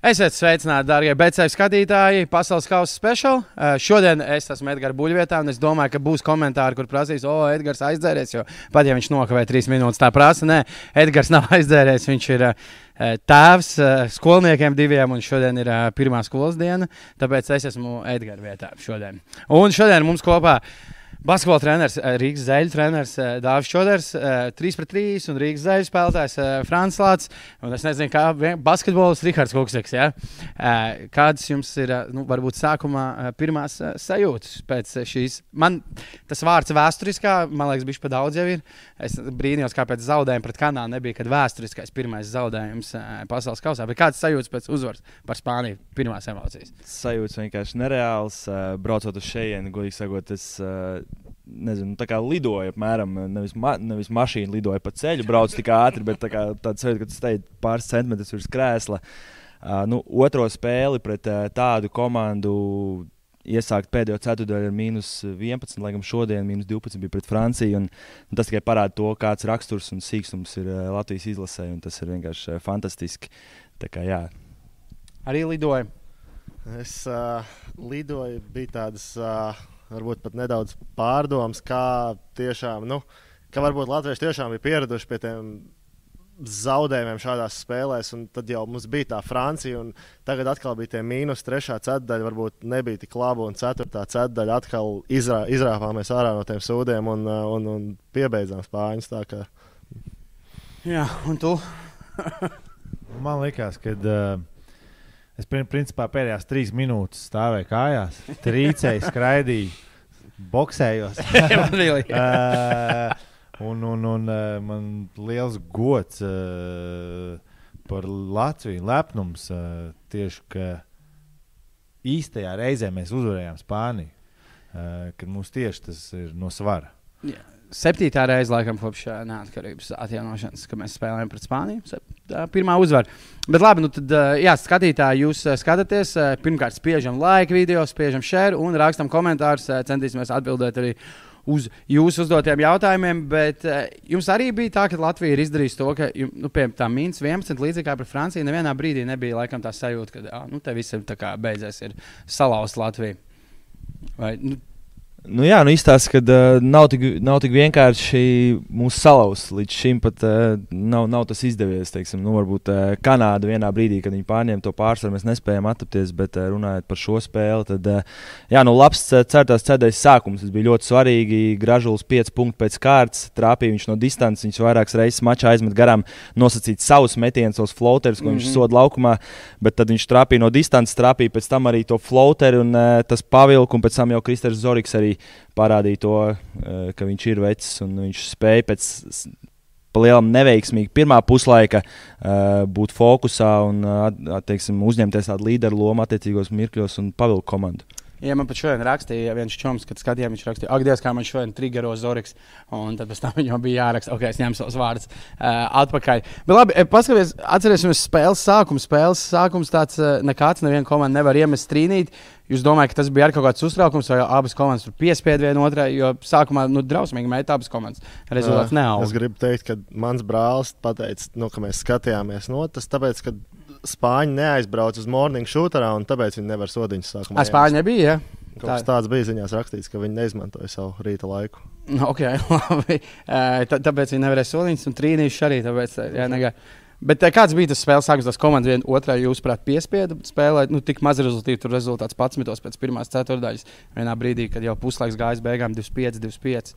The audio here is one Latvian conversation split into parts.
Esiet sveicināti, darbie BCF skatītāji, pasaules kausa speciāli. Uh, šodien es esmu Edgars Buļvietā, un es domāju, ka būs komentāri, kur prasīs, o, Edgars aizdzēries. Jo pat ja viņš nokavē trīs minūtes, tā prasa. Nē, Edgars nav aizdzēries. Viņš ir uh, tēvs skolniekiem diviem, un šodien ir pirmā skolas diena. Tāpēc es esmu Edgars vietā šodien. Un šodien mums kopā ir Basketbola treneris, eh, Rīgas zeļu treneris eh, Dārzs Čoders, 3 pret 3 un Rīgas zeļu spēlētājs eh, Frans Lācis. Un es nezinu, kā basketbols Rihards Kuksiks. Ja? Kādas jums ir, nu, varbūt sākumā pirmās sajūtas pēc šīs? Man tas vārds vēsturiskā, man liekas, bija pa daudz jau ir. Es brīnījos, kāpēc zaudējumi pret Kanādu nebija, kad vēsturiskais pirmais zaudējums pasaules kausā. Bet kādas sajūtas pēc uzvaras par Spāniju? Pirmās emocijas. Sajūtas vienkārši nereāls. Braucot uz šejienu, godīgi sakot, es nezinu, tā kā lidoja apmēram, nevis, ma nevis mašīna lidoja pa ceļu, brauc tik ātri, bet tā kā tāds sajūta, ka tas te ir pāris centimetrus virs krēsla. Uh, nu, otro spēli pret uh, tādu komandu iesākt pēdējo ceturdaļu ar mīnus 11, lai gan šodien mīnus 12 bija pret Franciju. Un, un tas tikai parāda to, kāds raksturs un sīkums ir uh, Latvijas izlasē, un tas ir vienkārši uh, fantastiski. Tā kā, jā. Arī lidoja. Es uh, lidoju, bija tādas. Uh, varbūt pat nedaudz pārdomas, kā tiešām, nu, ka varbūt Latvijas tiešām bija pieraduši pie tiem zaudējumiem šādās spēlēs, un tad jau mums bija tā Francija, un tagad atkal bija tie mīnus. Trešā ceturdaļa varbūt nebija tik laba, un ceturtā ceturdaļa atkal izrā, izrāpāmies ārā no tiem sūdiem un, un, un piebeidzām spāņus. Kā... Jā, un tu? Man liekas, ka. Uh... Es principā pēdējās trīs minūtes stāvēju kājās, trīcēju, skraidīju, boxējos. uh, un, un, un uh, man liels gods uh, par Latviju, lepnums uh, tieši, ka īstajā reizē mēs uzvarējām Spāniju, uh, kad mums tieši tas ir no svara. Yeah septītā reize, laikam, kopš neatkarības atjaunošanas, kad mēs spēlējām pret Spāniju. Pirmā uzvara. Bet labi, nu tad, jā, skatītāji, jūs skatāties. Pirmkārt, spiežam like video, spiežam share un rakstam komentārus. Centīsimies atbildēt arī uz jūsu uzdotiem jautājumiem. Bet jums arī bija tā, ka Latvija ir izdarījusi to, ka, nu, piemēram, tā mīnus 11, līdzīgi kā pret Franciju, nevienā brīdī nebija laikam tā sajūta, ka, nu, te viss ir beidzies, ir salauzta Latvija. Vai, nu, Nu jā, nu izstāsta, ka uh, nav, tik, nav tik vienkārši mūsu salauzt. Līdz šim pat uh, nav, nav tas izdevies. Teiksim, nu, varbūt uh, Kanāda vienā brīdī, kad viņi pārņēma to pārsvaru, mēs nespējām attapties. Bet uh, runājot par šo spēli, tad uh, jā, nu, labs certās cēdēs sākums. Tas bija ļoti svarīgi. Gražulis 5 punktus pēc kārtas, trāpīja viņš no distances. Viņš vairākas reizes mačā aizmet garām nosacīt savus metienus, savus floaterus, ko mm -hmm. viņš mhm. soda laukumā. Bet tad viņš trāpīja no distances, trāpīja pēc tam arī to floateru un uh, tas pavilku. Un pēc tam jau Kristers Zorigs arī parādīja to, eh, ka viņš ir vecs un viņš spēja pēc palielam neveiksmīgi pirmā puslaika uh, būt fokusā un uh, teiksim, uzņemties tādu līderu lomu attiecīgos mirkļos un pavilkt komandu. Ja man pat šodien rakstīja, viens čoms, kad skatījām, viņš rakstīja, ak, Dievs, kā man šodien trigero Zorigs. Un tad pēc tam viņam bija jāraksta, ok, es ņemu savus vārdus uh, atpakaļ. Bet labi, paskatieties, atcerēsimies spēles sākumu. Spēles sākums tāds uh, nekāds, neviena komanda nevar iemest strīnīt. Jūs domājat, ka tas bija kaut kāds uztraukums, vai abas komandas tur piespiedu vienu otrai, jo sākumā nu, drausmīgi mēģināja abas komandas. Rezultāts neauga. Es gribu teikt, ka mans brālis pateica, nu, ka mēs skatījāmies no tas, tāpēc, ka Spāņi neaizbrauca uz morning shooterā, un tāpēc viņi nevar sodiņus sākt. Spāņi nebija. Ja? Kaut kas tāds bija ziņās rakstīts, ka viņi neizmantoja savu rīta laiku. Ok, labi. Tā, tāpēc viņi nevarēja sodiņus, un trīnīši arī. Tāpēc, jā, negā. Bet kāds bija tas spēles sākums? Tas komandas viena otrai, jūsuprāt, piespieda spēlēt. Nu, tik maz rezultātu, tur rezultāts 11. pēc pirmās ceturdaļas. Vienā brīdī, kad jau puslaiks gājis beigām 25, 25.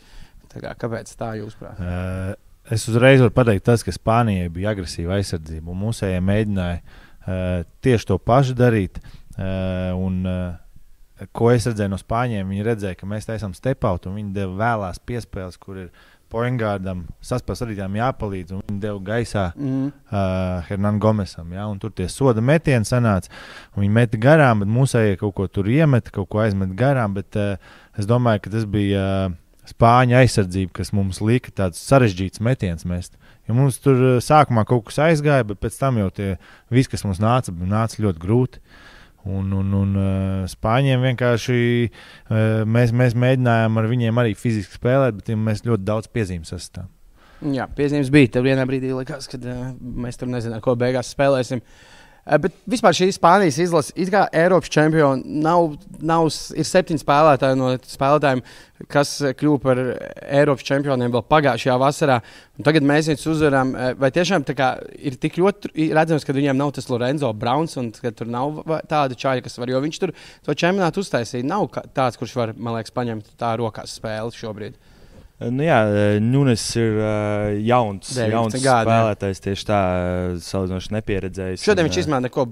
Tā kā, kāpēc tā jūsuprāt? Uh, Es uzreiz varu pateikt, tas, ka Spānijai bija agresīva aizsardzība, un mūsējie mēģināja uh, tieši to pašu darīt. Uh, un, uh, ko es redzēju no Spāņiem, viņi redzēja, ka mēs taisām step-out, un viņi deva vēlās piespēles, kur ir Poingādam, saspēles arī tām jāpalīdz, viņi deva gaisā mm. uh, Hernan Gomesam. Ja, tur tie soda metieni sanāca, viņi meta garām, bet mūsējie kaut ko tur iemeta, kaut ko aizmet garām, bet uh, es domāju, ka tas bija. Uh, spāņu aizsardzība, kas mums lika tāds sarežģīts metiens mest. Jo mums tur sākumā kaut kas aizgāja, bet pēc tam jau tie viss, kas mums nāca, nāca ļoti grūti. Un, un, un uh, spāņiem vienkārši uh, mēs, mēs mēģinājām ar viņiem arī fiziski spēlēt, bet mēs ļoti daudz piezīmes sastādām. Jā, piezīmes bija. Tad vienā brīdī likās, ka uh, mēs tur nezinām, ko beigās spēlēsim. Uh, bet vispār šī Spānijas izlase, kā Eiropas čempiona, nav, nav, ir septiņi spēlētāji no spēlētājiem, kas kļuva par Eiropas čempioniem vēl pagājušajā vasarā. Un tagad mēs viņus uzvarām. Vai tiešām kā, ir tik ļoti redzams, ka viņiem nav tas Lorenzo Browns un ka tur nav tāda čaļa, kas var, jo viņš tur to čempionātu uztaisīja. Nav tāds, kurš var, man liekas, paņemt tā rokās spēli šobrīd. Nu, jā, Nunes ir uh, jauns, jauns gadi, spēlētājs. Tieši tā, salīdzinoši nepieredzējis. Šodien un, viņš izmantoja neko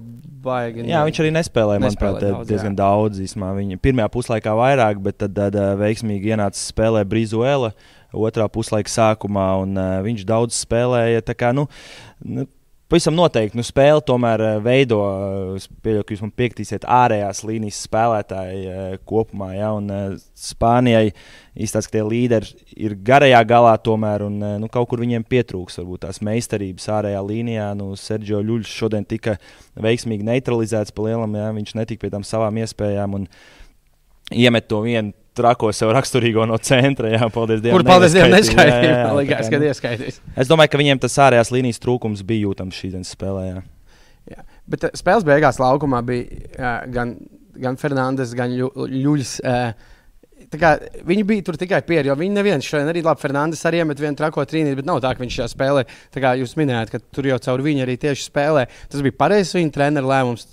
baigi. Jā, viņš arī nespēlēja, nespēlē manuprāt, daudz, diezgan jā. daudz. Īsmā. Viņa pirmajā puslaikā vairāk, bet tad, tad veiksmīgi ienāca spēlē Brīzuela otrā puslaika sākumā, un uh, viņš daudz spēlēja. Kā, nu, nu, Pavisam noteikti nu, spēle tomēr eh, veido, es pieļauju, ka jūs man piekritīsiet, ārējās līnijas spēlētāji eh, kopumā. Ja, un, eh, Spānijai izstāsta, ka tie līderi ir garajā galā tomēr, un nu, kaut kur viņiem pietrūks varbūt tās meistarības ārējā līnijā. Nu, Sergio Ļuļs šodien tika veiksmīgi neutralizēts pa lielam, ja, viņš netika pie tām savām iespējām un iemet to vienu trako sev raksturīgo no centra. Jā, paldies Dievam. Kur paldies Dievam neskaitīja. Man liekas, ka ieskaitīs. Es domāju, ka viņiem tas ārējās līnijas trūkums bija jūtams šīs dienas spēlē. Jā. Jā. Bet uh, spēles beigās laukumā bija jā, gan, gan Fernandes, gan Ļuļs. Uh, Kā, viņi bija tur tikai pieri, jo viņi neviens šodien arī labi. Fernandes arī iemet vienu trako trīnīti, bet nav tā, ka viņš šajā spēlē, kā jūs minējāt, ka tur jau caur viņu arī tieši spēlē. Tas bija pareizs viņa treneru lēmums,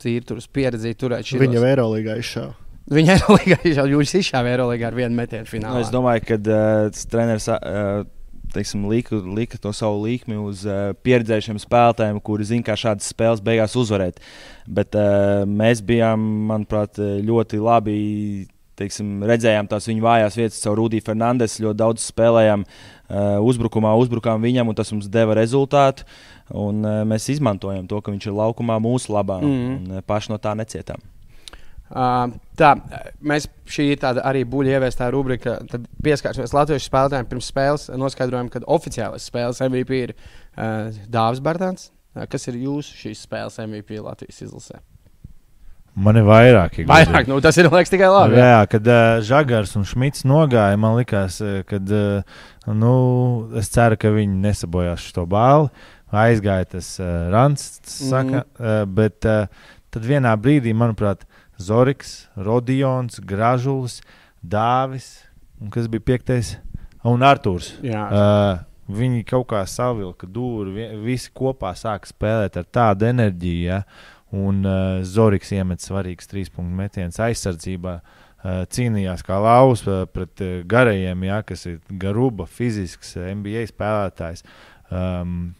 tīri tur uz pieredzi turēt. Viņa Eirolandā izšāva. Viņa Eirolandā jau jūs izšāva Eirolandā ar vienu metienu finālā. Nu, es domāju, ka uh, treneris. Uh, teiksim, lika, lika to savu līkmi uz uh, pieredzējušiem spēlētājiem, kuri zina, kā šādas spēles beigās uzvarēt. Bet uh, mēs bijām, manuprāt, ļoti labi. Teiksim, redzējām tās viņa vājās vietas, caur Rudiju Fernandesu. Ļoti daudz spēlējām uh, uzbrukumā, uzbrukām viņam, un tas mums deva rezultātu. Un, uh, mēs izmantojam to, ka viņš ir laukumā mūsu labā, mm. un uh, paši no tā necietām. Uh, tā, mēs šī ir arī buļbuļsaktas ieviestā rubrika. Tad pieskārsimies latviešu spēlētājiem pirms spēles. Noskaidrojam, ka oficiālais spēles MVP ir uh, Dārzs Bērtāns. Uh, kas ir jūsu šīs spēles MVP Latvijas izlasē? Man ir vairāk. Vairāk, nu, tas ir liekas, tikai labi. Jā, jā kad uh, Žagars un Šmits nogāja, man liekas, ka uh, nu, es ceru, ka viņi nesabojās šo balvu. Aizgāja tas uh, Rants, saka, mm -hmm. uh, bet uh, tad vienā brīdī, manuprāt, Zorigs, Rodions, Gražulis, Dāvis un kas bija piektais? Un Arthurs. Uh, viņi kaut kā savilka dūri, visi kopā sāka spēlēt ar tādu enerģiju. Ja? Un uh, Zorigs iemet svarīgs trīs punktu metiens aizsardzībā. Uh, cīnījās kā lauvs uh, pret uh, garajiem, ja, kas ir garuba, fizisks NBA spēlētājs. Um,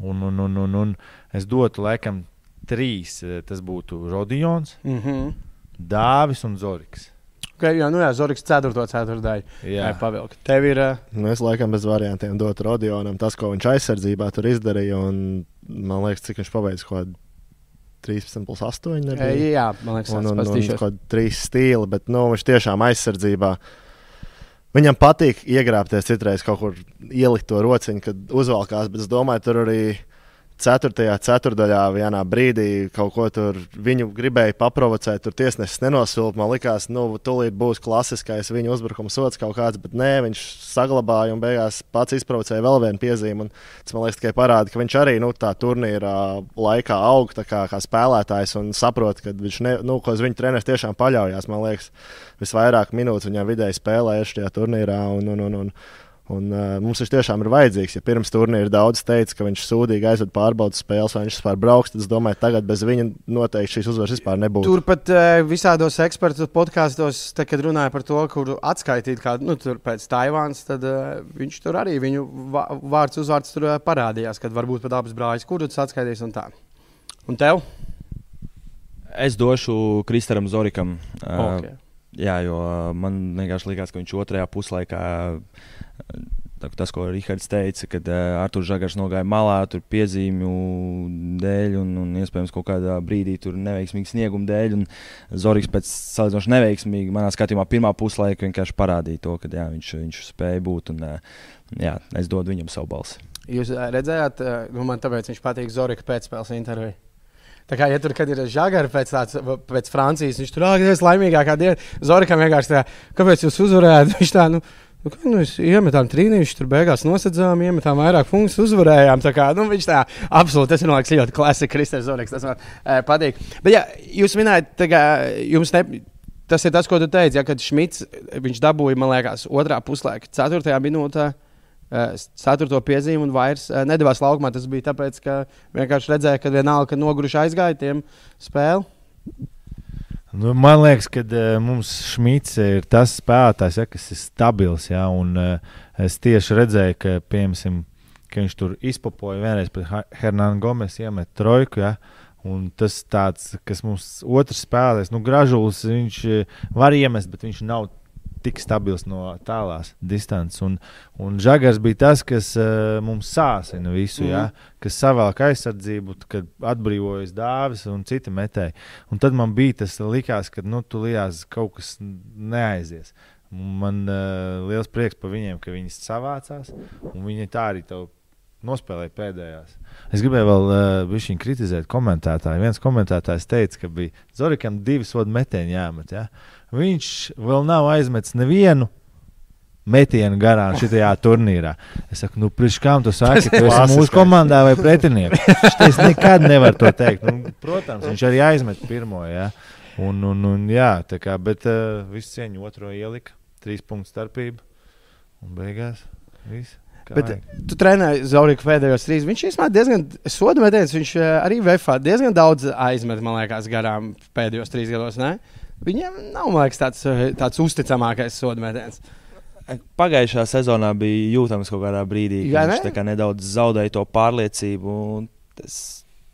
un, un, un, un, un es dotu laikam trīs, eh, tas būtu Rodions, mm -hmm. Dāvis un Zorigs. Okay, jā, nu jā, Zorigs 4. ceturtdaļa. Jā, pavilkt. Tev ir. Uh... Nu, es laikam bez variantiem dotu Rodionam tas, ko viņš aizsardzībā tur izdarīja. Un, man liekas, cik viņš pabeidza kaut kādu 13 plus 8. Nebija. Jā, man liekas, un, un, un, un kaut kādi trīs stili, bet nu, viņš tiešām aizsardzībā. Viņam patīk iegrābties citreiz kaut kur ielikt to rociņu, kad uzvalkās, bet es domāju, tur arī ceturtajā ceturdaļā vienā brīdī kaut ko tur viņu gribēja paprovocēt. Tur tiesnesis nenosilpa. Man liekas, nu, tūlīt būs klasiskais viņa uzbrukuma sots kaut kāds, bet nē, viņš saglabāja un beigās pats izprovocēja vēl vienu piezīmi. Tas man liekas tikai parāda, ka viņš arī nu, tā turnīra laikā aug kā, kā spēlētājs un saprot, ka viņš ne, nu, uz viņu treneris tiešām paļaujas. Man liekas, visvairāk minūtes viņam vidēji spēlējuši šajā turnīrā. Un, un, un, un, Un, uh, mums viņš tiešām ir vajadzīgs. Ja pirms turnīra daudz teica, ka viņš sūdīgi aizved pārbaudas spēles, vai viņš vispār brauks, tad es domāju, ka tagad bez viņa noteikti šīs uzvaras vispār nebūtu. Turpat uh, visādos ekspertu podkāstos, kad runāja par to, kur atskaitīt kādu nu, pēc Taivānas, tad uh, viņš tur arī viņu vārds uzvārds tur, uh, parādījās, kad varbūt pat abas brāļas, kuru tas atskaitīs un tā. Un tev? Es došu Kristaram Zorikam. Uh, okay. Jā, jo man vienkārši likās, ka viņš otrajā puslaikā Tas, ko Rahards teica, kad uh, Arthurs Žagars nogāja malā, tur piezīmju dēļ, un, un iespējams kaut kādā brīdī tur neveiksmīga snieguma dēļ. Zorgs pēc salīdzinoši neveiksmīgi, manā skatījumā, pirmā puslaika vienkārši parādīja to, ka jā, viņš, viņš spēja būt. Un, uh, jā, es dodu viņam savu balsi. Jūs redzējāt, nu, man tāpēc viņš patīk Zorika pēcspēles intervijā. Tā kā, ja tur ir žagari pēc, tāds, pēc Francijas, viņš tur ir laimīgākā diena. Zorikam vienkārši tā, kāpēc jūs uzvarējāt? Viņš tā, nu, Nu, kā, nu, iemetām trīnīšu, tur beigās nosedzām, iemetām vairāk punktus, uzvarējām. Tā kā, nu, viņš tā absolūti, tas ir liekas, ļoti klasika, Kristers Zoreks. Tas man e, patīk. Bet, ja jūs minējat, kā, jums ne, tas ir tas, ko tu teici, ja, kad Šmits, viņš dabūja, man liekas, otrā puslaika, ceturtajā minūtē. Ceturto piezīmi un vairs nedavās laukumā. Tas bija tāpēc, ka vienkārši redzēja, ka vienalga, ka noguruši aizgāja tiem spēlēm. Nu, man liekas, ka uh, mums Šmits ir tas spēlētājs, ja, kas ir stabils. Ja, un, uh, es tieši redzēju, ka, piemēram, ka viņš tur izpapoja vienreiz pret Hernānu Gomes, iemet trojku. Ja, Un tas tāds, kas mums otrs spēlēs, nu, gražulis, viņš var iemest, bet viņš nav tik stabils no tālās distances. Un, un Žagars bija tas, kas uh, mums sāsina visu, mm. ja, kas savelk aizsardzību, kad atbrīvojas dāvis un citi metēji. Un tad man bija tas likās, ka nu, tu lijās kaut kas neaizies. Man uh, liels prieks par viņiem, ka viņi savācās un viņi tā arī tev nospēlēja pēdējās. Es gribēju vēl uh, kritizēt komentētāju. Viens komentētājs teica, ka bija Zorikam divi sodu metieni jāmet. Ja? Viņš vēl nav aizmetis nevienu metienu garām šajā turnīrā. Es saku, nu, priekškām tu saki, ka tu esi mūsu komandā vai pretinieks. Es nekad nevaru to teikt. Nu, protams, viņš arī aizmet pirmo. Ja? Un, un, un, jā, kā, bet uh, viss cieņu otro ielika, trīs punktu starpība un beigās viss. Bet tu trenēji Zaurīku pēdējos trīs. Viņš īstenībā diezgan sodu metējis. Viņš eh, arī VFā diezgan daudz aizmet, man liekas, garām pēdējos trīs gados. Ne? Viņam nav liekas, tāds, eh, tāds uzticamākais sodu metiens. Pagājušā sezonā bija jūtams kaut kādā brīdī, kad Jā, ne? viņš nedaudz zaudēja to pārliecību. Tas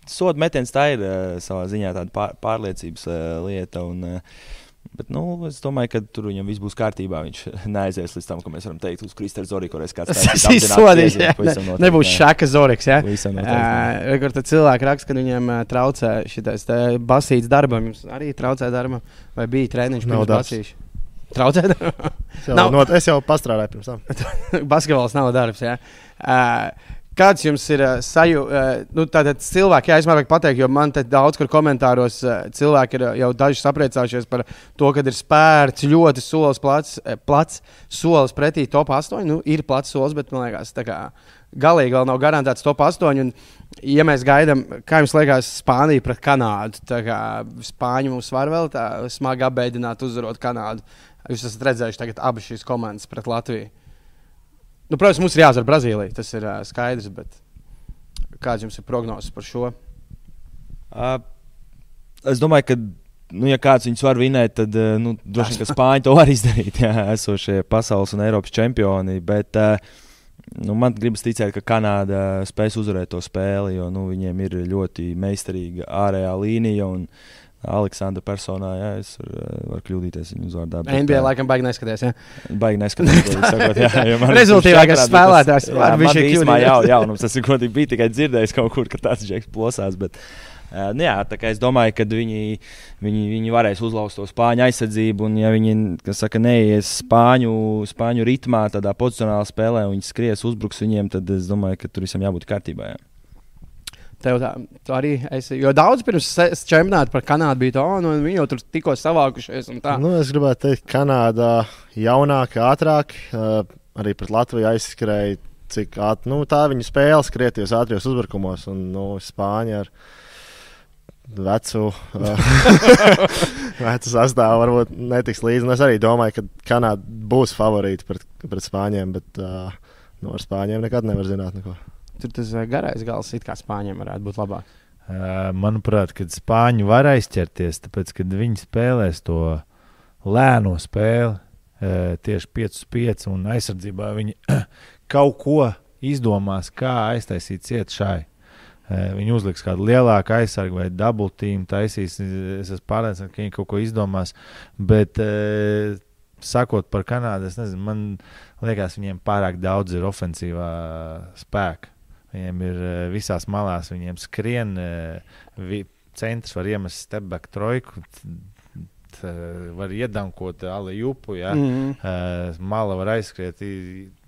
sodu metiens tā ir uh, savā ziņā tāda pār, pārliecības lieta. Un, uh, Bet, nu, es domāju, ka tur viņam viss būs kārtībā. Viņš neaizies līdz tam, ko mēs varam teikt uz Kristēna Zorika. Tas ir sodīts. Nebūs šāka Zoriks. Ja? Uh, kur tad cilvēki raksta, ka viņiem uh, traucē šis basīts darbam. Jums arī traucē darbam, vai bija treniņš pirms basīša? Traucē? nav. Not, es jau pastrādāju pirms tam. Basketbols nav darbs. Ja? Uh, Kāds jums ir uh, sajūta? Uh, nu, tātad cilvēki, jā, es vajag pateikt, jo man te daudz kur komentāros uh, cilvēki ir jau daži sapriecājušies par to, ka ir spērts ļoti solis plats, plats solis pretī top 8. Nu, ir plats solis, bet man liekas, tā kā galīgi vēl nav garantēts top 8. Un, ja mēs gaidām, kā jums liekas, Spānija pret Kanādu, tad Spāņi mums var vēl tā smagi apbēdināt, uzvarot Kanādu. Jūs esat redzējuši abas šīs komandas pret Latviju. Nu, protams, mums ir jāuzvar Brazīlija. Tas ir uh, skaidrs. Kāds jums ir prognozes par šo? Uh, es domāju, ka, nu, ja kāds viņus var vinēt, tad uh, nu, droši vien, Spāņi to var izdarīt. Jā, esošie pasaules un Eiropas čempioni. Bet, uh, Nu, man gribas ticēt, ka Kanāda spēs uzvarēt to spēli, jo nu, viņiem ir ļoti meistarīga ārējā līnija. Un, uh, Aleksandra personā, jā, es varu var kļūdīties viņa uzvārdā. Bet, NBA laikam baigi neskaties, jā? Baigi neskaties, sakot, jā. Rezultīvākais spēlētājs. Jā, man bija īstenībā jau, jaunums, tas ir godīgi bija tikai dzirdējis kaut kur, ka tāds džeks plosās, bet, uh, nu jā, tā kā es domāju, ka viņi, viņi, viņi varēs uzlauzt to spāņu aizsardzību, un ja viņi, saka, neies spāņu, spāņu ritmā, tādā pozicionālā spēlē, un viņi skries, uzbruks viņiem, tad es domāju, ka tur visam jābūt kārtībā, jā. Tev tā, tu arī esi. Jo daudz pirms čempionāta par Kanādu bija tā, nu, un viņi jau tur tikko savākušies. Nu, es gribētu teikt, ka Kanādā jaunāk, ātrāk, uh, arī pret Latviju aizskrēja. Cik ātri nu, tā viņa spēle skrieties ātrijos uzbrukumos, un nu, Spāņa ar vecu, uh, vecu sastāvu varbūt netiks līdzi. Es arī domāju, ka Kanāda būs favorīta pret, pret Spāņiem, bet uh, nu, ar Spāņiem nekad nevar zināt neko. Tur tas eh, garais gals it kā spāņiem varētu būt labāk. Uh, manuprāt, kad spāņi var aizķerties, tāpēc, kad viņi spēlēs to lēno spēli, uh, tieši 5-5 un aizsardzībā viņi kaut ko izdomās, kā aiztaisīt ciet šai. Uh, viņi uzliks kādu lielāku aizsargu vai dubultīmu, taisīs. Es esmu pārliecināts, ka viņi kaut ko izdomās. Bet, sakot par Kanādu, es nezinu, man liekas, viņiem pārāk daudz ir ofensīvā spēka. Viņiem ir eh, visās malās, viņiem skrien, eh, vi, centrs var iemest stepback trojku. Var iedankot ali upu, ja? mm -hmm. mala var aizskriet,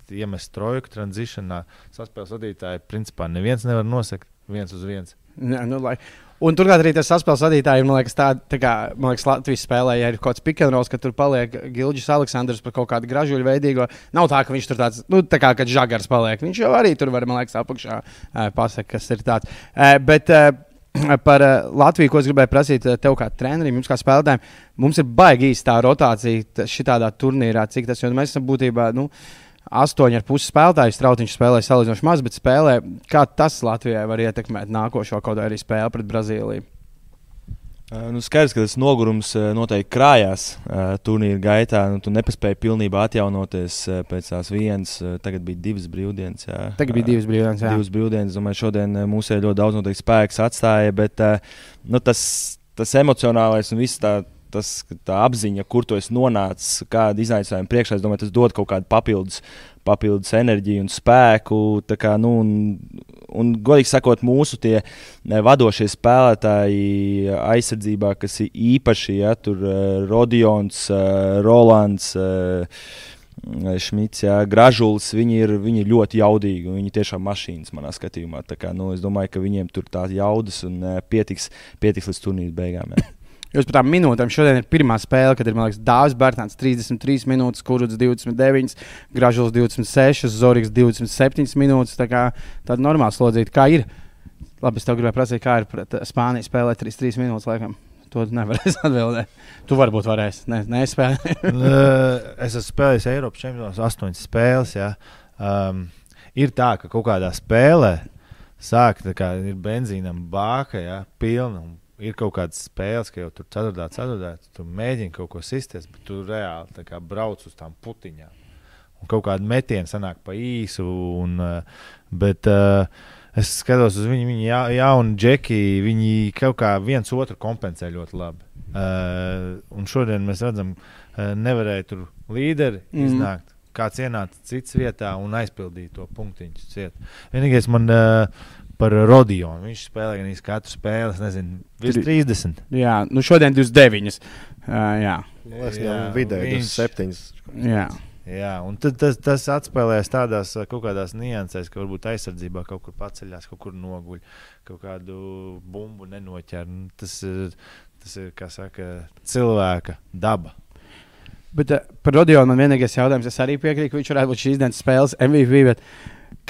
iemest trojku tranzīšanā. Saspēles vadītāji principā neviens nevar nosekt viens uz viens. Jā, nu, lai, Un turklāt arī tas saspēles vadītājiem, man liekas, tā, tā kā man liekas, Latvijas spēlē, ja ir kaut kāds pikantrols, ka tur paliek Gilģis Aleksandrs par kaut kādu gražuļu veidīgo. Nav tā, ka viņš tur tāds, nu, tā kā žagars paliek. Viņš jau arī tur var, man liekas, apakšā pasakāt, kas ir tāds. Bet, Par Latviju, ko es gribēju prasīt tev, kā trenerim, jums kā spēlētājiem, mums ir baigi īsta rotācija šādā turnīrā, cik tas ir. Mēs esam būtībā. Nu, astoņi ar pusi spēlētāji. Strautiņš spēlē salīdzinoši maz, bet spēlē, kā tas Latvijai var ietekmēt nākošo kaut arī spēli pret Brazīliju. Nu, skaidrs, ka tas nogurums noteikti krājās uh, turnīra gaitā. Nu, tu nepaspēji pilnībā atjaunoties pēc tās vienas. Tagad bija divas brīvdienas. Jā. Tagad bija divas brīvdienas. Jā. Divas brīvdienas. Domāju, šodien mūsē ļoti daudz noteikti spēks atstāja. Bet nu, tas, tas emocionālais un viss tā tas, tā apziņa, kur tu esi nonācis, kāda izaicinājuma priekšā, es domāju, tas dod kaut kādu papildus, papildus enerģiju un spēku. Kā, nu, un, un, godīgi sakot, mūsu tie vadošie spēlētāji aizsardzībā, kas ir īpaši, ja tur uh, Rodions, uh, Rolands. Uh, Šmits, jā, Gražulis, viņi ir, viņi ir ļoti jaudīgi. Viņi tiešām mašīnas manā skatījumā. Kā, nu, es domāju, ka viņiem tur tās jaudas un pietiks, pietiks līdz turnīra beigām. Jā. Jūs par tām minūtēm šodien ir pirmā spēle, kad ir liekas, Dārzs Bērtāns 33 minūtes, Kurts 29, Gražulis 26, Zorgs 27 minūtes. Tā kā tāda normāla slodzīta. Kā ir? Labi, es tev gribēju prasīt, kā ir pret Spāniju spēlēt 33 minūtes laikam. To nevarēs atbildēt. Tu varbūt varēsi. Nē, ne, nespēlēt. es esmu spēlējis Eiropas čempionātos, astoņas spēles. Ja. Um, ir tā, ka kaut kādā spēlē sāk kā ir benzīnam bāka, ja, pilna ir kaut kādas spēles, ka jau tur 4. ceturtā tu mēģini kaut ko sisties, bet tu reāli brauc uz tām putiņām. Un kaut kāda metiena sanāk pa īsu. Un, eh, bet, uh, es skatos uz viņu, viņi ja, jauni džeki, viņi kaut kā viens otru kompensē ļoti labi. Uh, un šodien mēs redzam, uh, nevarēja tur līderi mm. iznākt. Kāds ienāca cits vietā un aizpildīja to punktiņu. Vienīgais man uh, par Rodionu. Viņš spēlē gan katru spēli, nezinu, 30. Jā, nu šodien 29. Uh, jā, es jau vidēji viņš... 27. Jā. Jā, un tad, tas, tas atspēlēs tādās kaut kādās niansēs, ka varbūt aizsardzībā kaut kur paceļās, kaut kur noguļ, kaut kādu bumbu nenoķer. Nu, tas, ir, tas ir, kā saka, cilvēka daba. Bet uh, par Rodionu man vienīgais jautājums, es arī piekrītu, ka viņš varētu būt šīs dienas spēles MVP. Bet...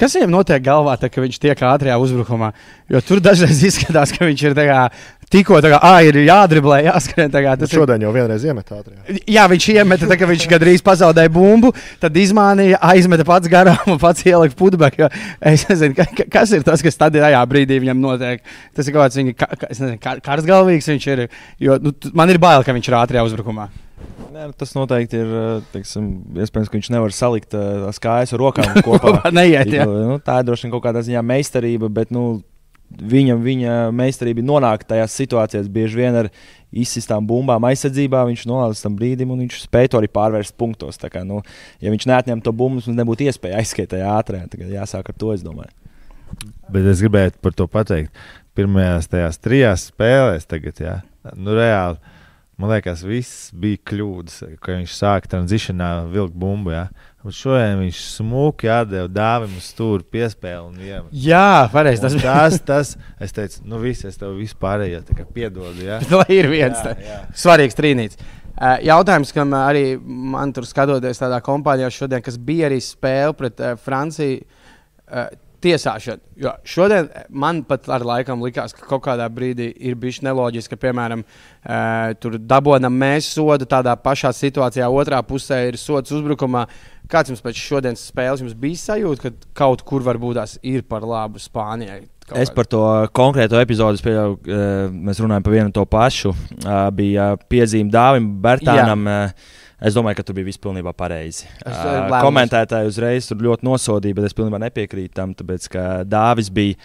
Kas viņam notiek galvā, tā, kad viņš tiek ātrajā uzbrukumā? Jo tur dažreiz izskatās, ka viņš ir tikko tā kā, ah, ir jādriblē, jāskrien. Kā, tas šodien jau vienreiz iemet ātrajā. Jā, viņš iemeta, tā, viņš gandrīz pazaudēja bumbu, tad izmānīja, aizmeta pats garām un pats ielika putbekā. Es nezinu, ka, kas ir tas, kas tad tajā brīdī viņam notiek. Tas ir kaut kāds viņa, ka, nezinu, karsgalvīgs viņš ir. Jo, nu, man ir bail, ka viņš ir ātrajā uzbrukumā. Nē, nu, tas noteikti ir. Teiksim, iespējams, ka viņš nevar salikt tās kājas ar rokām kopā. Neiet, jā. nu, tā ir droši vien kaut kādā ziņā meistarība, bet nu, viņa, viņa meistarība nonāk tajās situācijās bieži vien ar izsistām bumbām aizsardzībā. Viņš nonāca līdz tam brīdim, un viņš spēja to arī pārvērst punktos. Kā, nu, ja viņš neatņem to bumbu, mums nebūtu iespēja aizskriet tajā ātrē. Tagad jāsāk ar to, es domāju. Bet es gribēju par to pateikt. Pirmajās tajās trijās spēlēs, tagad, jā, nu, reāli Man liekas, viss bija kļūdas, ka viņš sāka tranzīšanā vilkt bumbu. Ja? Un šodien viņš smuki atdeva dāvinu stūri piespēli. Jā, pareizi. Tas, tas, tas, es teicu, nu viss, es tev vispārējo ja, piedodu. Ja? Lai ir viens jā, jā. svarīgs trīnītis. Jautājums, kam arī man tur skatoties tādā kompānijā šodien, kas bija arī spēle pret uh, Franciju. Tiesāšana. Jo šodien man pat ar laikam likās, ka kaut kādā brīdī ir bijis neloģiski, ka, piemēram, e, tur dabonam mēs sodu tādā pašā situācijā, otrā pusē ir sots uzbrukumā. Kāds jums pēc šodienas spēles bija sajūta, ka kaut kur varbūt tās ir par labu Spānijai? Es par to konkrēto epizodi pieļauju, mēs runājam par vienu to pašu. Bija piezīme Dāvim Bērtānam. Jā Es domāju, ka tur bija viss pilnībā pareizi. Uh, komentētāji uzreiz tur ļoti nosodīja, bet es pilnībā nepiekrītu tam, tāpēc ka Dāvis bija.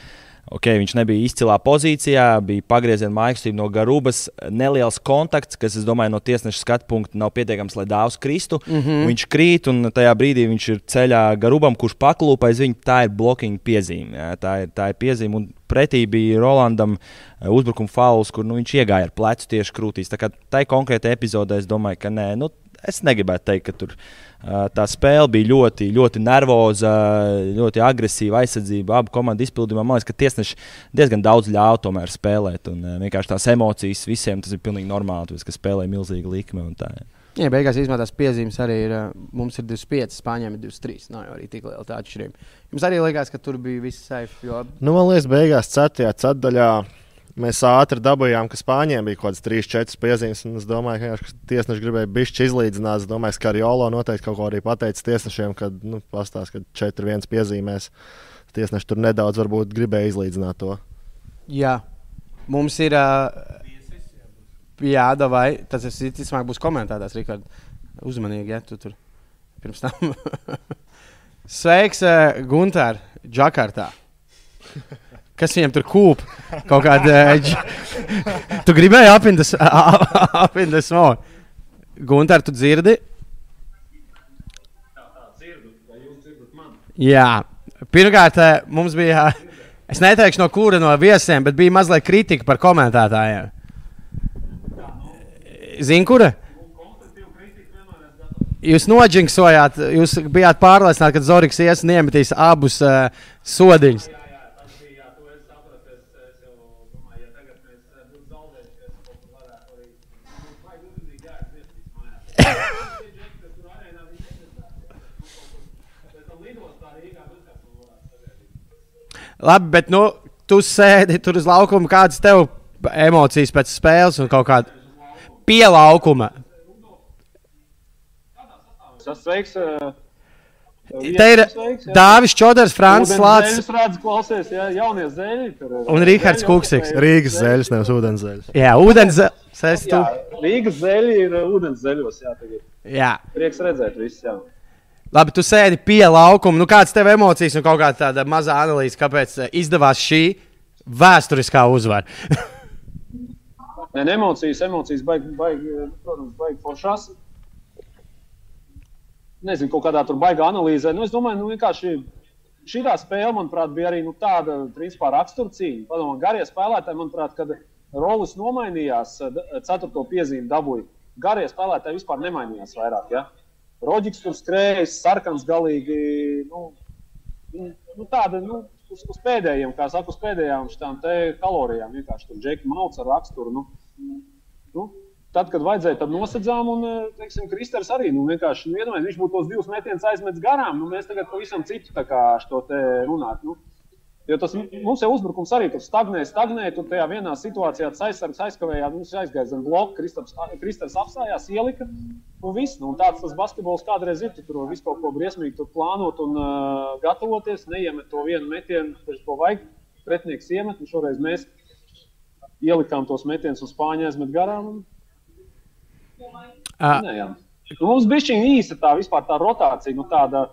Okay, viņš nebija izcilā pozīcijā, bija pagrieziena mākslība no garubas, neliels kontakts, kas, domāju, no tiesneša skatu punkta nav pietiekams, lai dāvs kristu. Mm -hmm. Viņš krīt, un tajā brīdī viņš ir ceļā garubam, kurš paklūpa aiz viņa. Tā ir blocking piezīme. Jā, tā, ir, tā ir piezīme. Un pretī bija Rolandam uzbrukuma fauls, kur nu, viņš iegāja ar plecu tieši krūtīs. Tā kā tai konkrētai epizodē es domāju, ka nē. Nu, es negribētu teikt, ka tur tā spēle bija ļoti, ļoti nervoza, ļoti agresīva aizsardzība. Abu komandu izpildījumā man liekas, ka tiesneši diezgan daudz ļāva tomēr spēlēt. Un vienkārši tās emocijas visiem tas ir pilnīgi normāli, tāpēc, ka spēlē milzīga likme. Tā, jā. Jā, beigās īstenībā tās piezīmes arī ir. Mums ir 25, Spāņiem ir 23. Nav jau arī tik liela tā atšķirība. Jums arī liekas, ka tur bija viss safe. Jo... Nu, man liekas, beigās 4. ceturdaļā mēs ātri dabūjām, ka Spāņiem bija kaut kādas 3-4 piezīmes. Es domāju, ka tiesneši gribēja bišķi izlīdzināt. Es domāju, ka arī Jolo noteikti kaut ko arī pateica tiesnešiem, kad nu, pastāstīs, ka 4-1 piezīmēs. Tiesneši tur nedaudz varbūt gribēja izlīdzināt to. Jā, mums ir. Uh, Jā, vai tas ir visticamāk būs komentētājs, Rikārd. Uzmanīgi, ja tu tur pirms tam. Sveiks, Gunter, Džakartā. Kas viņam tur kūp? Kaut kāda. Uh, tu gribēji apindas smogu. Gunter, tu dzirdi? Jā, pirmkārt, mums bija. Es neteikšu, no kura no viesiem, bet bija mazliet kritika par komentētājiem. Zini, kura? Jūs noģinksojāt, jūs bijāt pārliecināti, ka Zorigs ies un iemetīs abus uh, sodiņus. Labi, bet nu, tu sēdi tur uz laukuma, kādas tev emocijas pēc spēles un kaut kāda pie laukuma. Tas sveiks. Uh, Te ir Dāvis Čodars, Frančs Lācis. Es redzu, klausies, jā, jaunie zēļi. Tur, un Rihards Kuksiks. Rīgas zēļas, nevis ūdens zēļas. Jā, ūdens zēļas. Rīgas zēļi ir ūdens zēļos, jā, tagad. Jā. Prieks redzēt visus, jā. Labi, tu sēdi pie laukuma. Nu, kāds tev emocijas un kaut kāda tāda maza analīze, kāpēc izdevās šī vēsturiskā uzvara? Nē, emocijas, emocijas, baigi, baigi, protams, baigi foršās. Nezinu, kaut kādā tur baigā analīzē. Nu, es domāju, nu, vienkārši šī spēle, manuprāt, bija arī nu, tāda, principā, raksturcīņa. Padomā, garie spēlētāji, manuprāt, kad rolas nomainījās, ceturto piezīmi dabūja. Garie spēlētāji vispār nemainījās vairāk. Ja? Roģiks tur skrējis, sarkans galīgi. Nu, nu, tāda, nu, uz, uz pēdējiem, kā saka, uz pēdējām šīm kalorijām. Vienkārši tur džeki mauts ar raksturu. Nu, Nu, tad, kad vajadzēja, tad nosedzām, un eh, teiksim, Kristers arī nu, vienkārši nu, iedomājās, viņš būtu tos divus metienus aizmetis garām. Nu, mēs tagad pavisam citu šo te runāt. Nu, Jo tas mums jau uzbrukums arī tur stagnē, stagnē. Tur tajā vienā situācijā tas aizsargs aizkavējās, mums aizgāja zem bloka, Kristers apstājās, ielika. Un viss, nu, tāds tas basketbols kādreiz ir. Tu tur visu kaut ko briesmīgi plānot un uh, gatavoties. Neiemet to vienu metienu, kurš to vajag. Pretinieks iemet, un šoreiz mēs ielikām tos metienus uz spāņu aizmet garām. Un... Uh. Nē, jā. nu, mums bija šī īsta tā, tā rotācija. Nu, tāda,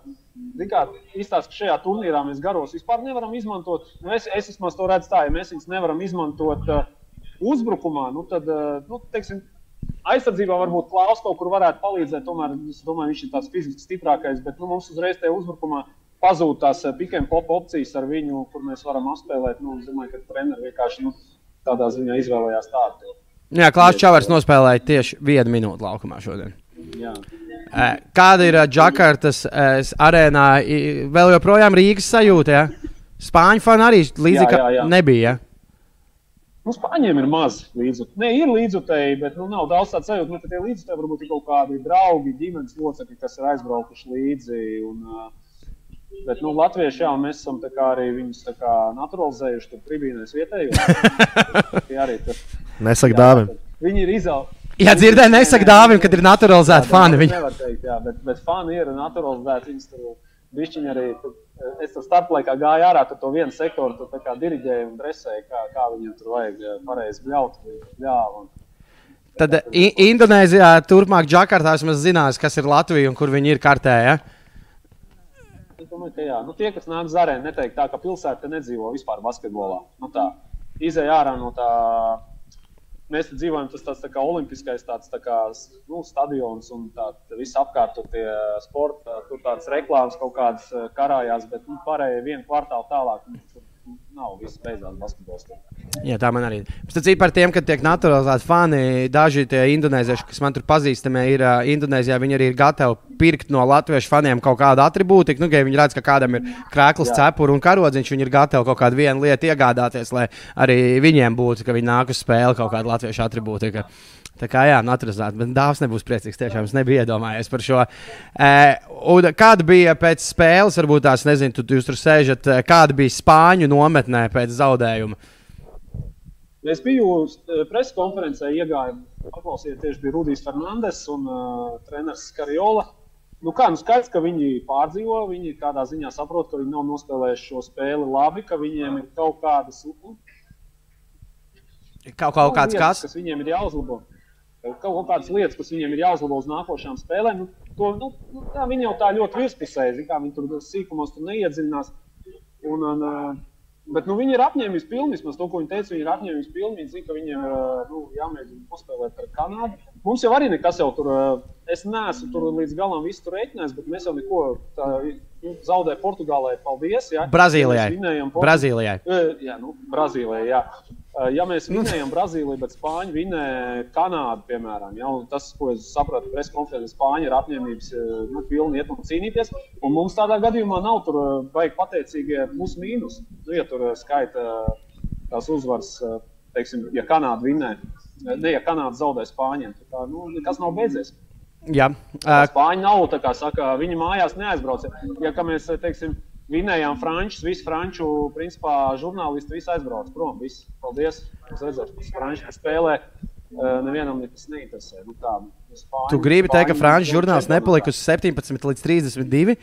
kā, izstāst, ka šajā turnīrā mēs garos vispār nevaram izmantot. Nu, es, es vismaz to redzu tā, ja mēs viņus nevaram izmantot uh, uzbrukumā, nu, tad, uh, nu, teiksim, aizsardzībā varbūt Klaus kaut kur varētu palīdzēt. Tomēr domāju, viņš ir tāds fiziski stiprākais, bet nu, mums uzreiz tajā uzbrukumā pazūd tās pick and pop opcijas ar viņu, kur mēs varam apspēlēt. Nu, es domāju, ka treneris vienkārši. Nu, tādā ziņā izvēlējās tādu. Jā, Klāsts Čavars nospēlēja tieši vienu minūti laukumā šodien. Jā. Kāda ir Džakartas arēnā? Vēl joprojām Rīgas sajūta. Ja? Spāņu fani arī līdzīgi jā, jā, jā. nebija. Ja? Nu, Spāņiem ir maz līdzekļu. Nē, ir līdzekļi, bet nu, nav daudz tādu sajūtu. Nu, tie līdzekļi varbūt ir kaut kādi draugi, ģimenes locekļi, kas ir aizbraukuši līdzi. Un, Bet nu, Latvieši jau mēs esam arī viņus naturalizējuši tur tribīnēs vietējos. Nesaka dāvim. Viņi ir izauguši. Jā, dzirdēju, nesaka dāvim, kad ir naturalizēti fani. Viņi nevar teikt, jā, bet, bet fani ir naturalizēti. Viņus tur bišķiņi arī. Tur, es tur starplaikā gāju ārā, tur to vienu sektoru tur kā diriģēju un dresēju, kā, kā viņiem tur vajag pareizi bļaut. bļāvu. Tad Indonēzijā, turpmāk Džakartā, mēs zinām, kas ir Latvija un kur viņi ir kartē. Ja? Es domāju, ka jā. Nu, tie, kas nāk uz arēnu, neteikt tā, ka pilsēta nedzīvo vispār basketbolā. Nu, tā, izēj ārā no tā. Mēs dzīvojam, tas tāds tā kā olimpiskais tāds, tā kā, nu, stadions un tā, viss apkārt tur tie sporta, tur tādas reklāmas kaut kādas eh, karājās, bet nu, pārējie vienu kvartālu tālāk, nu, tur nav viss beidzās basketbols. Jā, tā man arī ir. Ir par tiem, ka tiek naturalizēti fani. Daži tie indonēzieši, kas man tur pazīstami, ir uh, Indonēzijā. Viņi arī ir gatavi pirkt no latviešu faniem kaut kādu attribūtu. Nu, ja viņi redz, ka kādam ir krēkls, cepura un karodziņš, viņi ir gatavi kaut kādu vienu lietu iegādāties, lai arī viņiem būtu, ka viņi nāk uz spēli kaut kādu latviešu attribūtu. Tā kā jā, naturalizēt, bet dāvs nebūs priecīgs. Tiešām es nebiju iedomājies par šo. E, kāda bija pēc spēles, varbūt tās, nezinu, tu, jūs tur sēžat, kāda bija Spāņu nometnē pēc zaudējuma? Es biju eh, preses konferencē, iegāju, paklausījos, tieši bija Rudijs Fernandes un uh, treneris Kariola. Nu, kā nu skaidrs, ka viņi pārdzīvo, viņi kādā ziņā saprot, ka viņi nav nospēlējuši šo spēli labi, ka viņiem ir kaut kādas kaut, kaut kāds lietas, kas, kas viņiem ir jāuzlabo. Kaut, kādas lietas, kas viņiem ir jāuzlabo uz nākošām spēlēm. Nu, to, nu, nu, tā, viņi jau tā ļoti virspusēji, kā viņi tur sīkumos tur neiedziļinās. Un, un, uh, Bet nu, viņi ir apņēmības pilni. Vismaz to, ko viņi teica, viņi ir apņēmības pilni. Viņi zina, ka viņiem ir nu, jāmēģina paspēlēt ar Kanādu. Mums jau arī nekas jau tur, es neesmu tur līdz galam visu tur reiķinājis, bet mēs jau neko tādu nu, zaudējām Portugālē. Paldies! Jā. Brazīlijai. Brazīlijai. Jā, nu, Brazīlijai. Jā. Ja mēs vinējam Brazīliju, bet Spāņi vinēja Kanādu, piemēram, ja, tas, ko es sapratu, preses konferencē, Spāņi ir apņēmības nu, pilni iet un cīnīties. Un mums tādā gadījumā nav tur baigi pateicīgie plus mīnus. Nu, ja tur skaita tās uzvaras, teiksim, ja Kanāda vinē, ne ja Kanāda zaudē Spāņiem, tad nu, nekas nav beidzies. Jā, uh, Spāņi nav tā kā saka, viņi mājās neaizbrauc. Ja mēs, teiksim, vinējām frančus, visi franču principā, žurnālisti visi aizbrauc prom. Visi. Paldies! Es redzēju, ka franči spēlē. Nevienam nekas neinteresē. Nu, tā, spāņi, tu gribi teikt, ka franču žurnāls nepalika uz 17 līdz 32?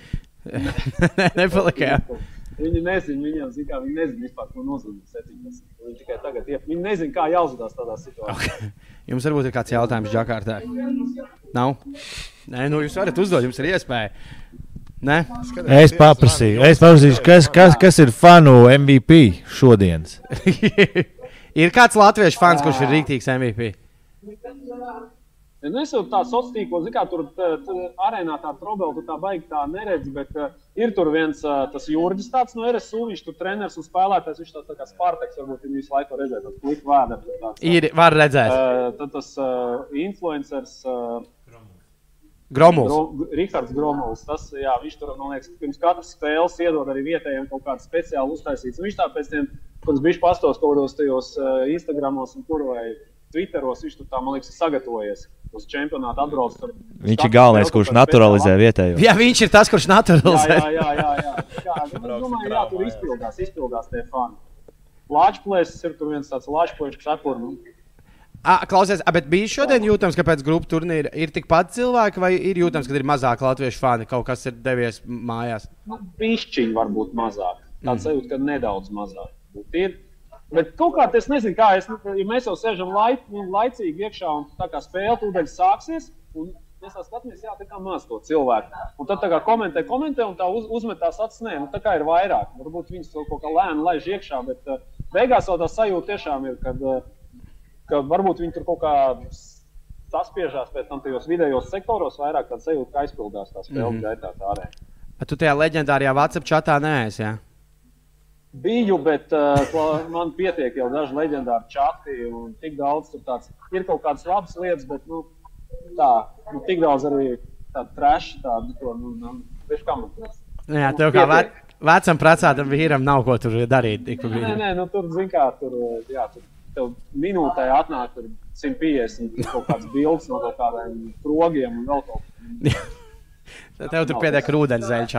nepalika. Jā. Viņi nezina, viņiem zina, viņi nezina vispār, ko nozīmē 17. Viņi tikai tagad iep. Viņi nezina, kā jāuzvedās tādā situācijā. Okay. Jums varbūt ir kāds jautājums Džakartā? Nav? Nē, nu jūs varat uzdot, jums ir iespēja. Ne? Es paprasīju, es paprasīju kas, kas, kas ir fanu MVP šodienas. ir kāds latviešu fans, kurš ir rīktīgs MVP? Nu, es jau tādu sociālo tīklu, kā tur tā, tā, arēnā tā trobela, tu tā baigi tā neredzi, bet uh, ir tur viens uh, tas Jurģis tāds no RSU, viņš tur treneris un spēlētājs, viņš tāds tā kā Spartaks, varbūt viņi visu laiku redzēt, tas klik vēder. Tāds, ir, var redzēt. Uh, tad tas uh, influencers. Uh, Gromuls. Gro, Rihards Gromuls. Tas, jā, viņš tur, man liekas, pirms katras spēles iedod arī vietējiem kaut kādu speciālu uztaisītu. Viņš tā pēc tam, kad viņš pastos kaut kādos tajos uh, Instagramos un kur vai Twitteros, viņš tur tā, man liekas, sagatavojies. Uz čempionātu atbrauc. Viņš ir galvenais, kurš naturalizē vietējo. Jā, viņš ir tas, kurš naturalizē. Jā, jā, jā. jā, jā. jā es domāju, jā, tur izpildās, izpildās tie fani. Lāčplēsis ir tur viens tāds lāčplēsis, kas apur. Nu, A, klausies, a, bet bija šodien jūtams, ka pēc grupu turnīra ir tikpat cilvēki, vai ir jūtams, ka ir mazāk latviešu fani, kaut kas ir devies mājās? Nu, Pišķiņi varbūt mazāk. Tāds mm. sajūta, ka nedaudz mazāk. Ir. Bet kaut kā es nezinu, kā es, ja mēs jau sēžam laik, laicīgi iekšā un tā kā spēle tūdaļ sāksies. Mēs tā skatāmies, jā, tā kā maz to cilvēku. Un tad kā komentē, komentē, un tā uz, uzmetās acis, nē, nu, tā kā ir vairāk. Varbūt viņas to kaut kā lēni laiž iekšā, bet uh, beigās vēl tā sajūta tiešām ir, kad uh, ka varbūt viņi tur kaut kā saspiežās pēc tam tajos vidējos sektoros, vairāk tāda sajūta, ka aizpildās tās spēles mm -hmm. gaitā tā arēna. Tu tajā leģendārajā WhatsApp chatā neesi. Ja? Biju, bet uh, man pietiek jau daži leģendāri čati, un tik daudz tur tāds ir kaut kādas labas lietas, bet nu, tā, nu, tik daudz arī tādu trašu, tādu, nu, nu, viņš kā man tas. Jā, tev kā ve vecam precētam vīram nav ko tur darīt. Nē, nē, nu, tur, zin kā, tur, jā, tur tev minūtē atnāk 150 kaut kādas bildes no kaut kādiem progiem un vēl kaut kā. tev tur pietiek ūdens zeļš.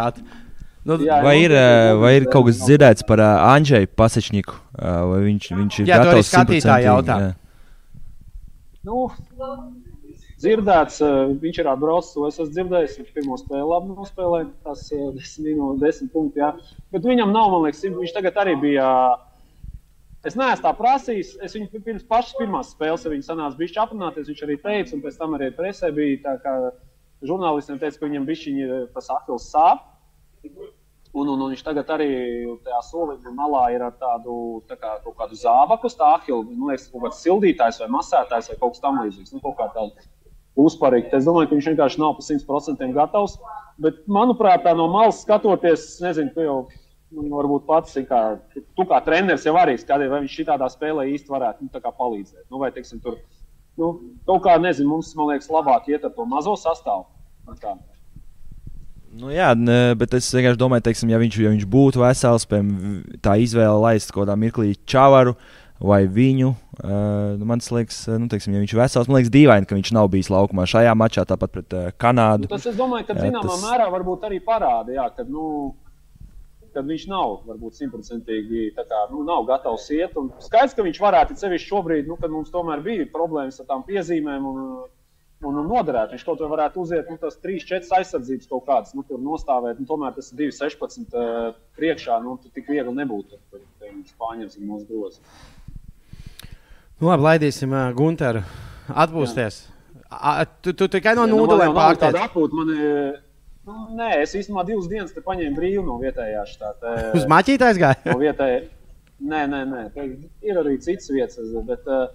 Nu, jā, vai, ir, vai ir kaut kas dzirdēts par uh, Andrzeju Pasečniku? Uh, vai viņš, viņš ir jā, gatavs skatītāji jautā? Jā. Nu, dzirdēts, uh, viņš ir atbraucis, to es esmu dzirdējis. Viņš pirmo spēli labi nospēlēja, tas uh, 10 minūtes, 10 punkti. Jā. Bet viņam nav, man liekas, viņš tagad arī bija. Uh, Es neesmu tā prasījis. Es viņu pirms pašas pirmās spēles ar viņu sanācu bišķi aprunāties. Viņš arī teica, un pēc tam arī presē bija tā, ka žurnālistiem teica, ka viņam bišķiņi tas akils sāp. Un, un, un viņš tagad arī tajā soliņa malā ir ar tādu tā kā, kādu zābaku, tā ahilu, man liekas, kaut kāds sildītājs vai masētājs vai kaut kas tamlīdzīgs. Nu, kaut kā tāda uzparīga. Es domāju, ka viņš vienkārši nav pa 100% gatavs. Bet, manuprāt, tā no malas skatoties, nezinu, tu jau varbūt pats, kā, tu kā treneris jau arī skaties, vai viņš šādā spēlē īsti varētu nu, palīdzēt. Nu, vai, teiksim, tur, nu, kaut kā, nezinu, mums, man liekas, labāk iet ar to mazo sastāvu. Nu, jā, bet es vienkārši domāju, teiksim, ja, viņš, ja viņš būtu vesels, piemēram, tā izvēle laist kaut kādā mirklī čavaru vai viņu. Uh, man liekas, nu, teiksim, ja viņš ir vesels, man liekas, dīvaini, ka viņš nav bijis laukumā šajā mačā, tāpat pret uh, Kanādu. Nu, tas, es domāju, ka zināmā tas... mērā varbūt arī parāda, jā, ka, nu, kad viņš nav varbūt simtprocentīgi nu, nav gatavs iet. Un skaidrs, ka viņš varētu sevišķi šobrīd, nu, kad mums tomēr bija problēmas ar tām piezīmēm. Un, un, un noderēt. Viņš kaut ko varētu uziet, nu, tas 3, 4 aizsardzības kaut kādas, nu, tur nostāvēt. Nu, tomēr tas ir 2, 16 uh, priekšā. Nu, tik viegli nebūtu. Spāņiem ir mūsu grozi. Nu, labi, laidīsim uh, Gunteru atpūsties. A, tu, tu tikai no nūdelēm pārtiec. Man, nu, nē, es īstenībā divas dienas paņēmu brīvu no vietējā štāta. Uz maķītā aizgāju? no vietējā. Nē, nē, nē. Ir arī citas vietas, bet uh,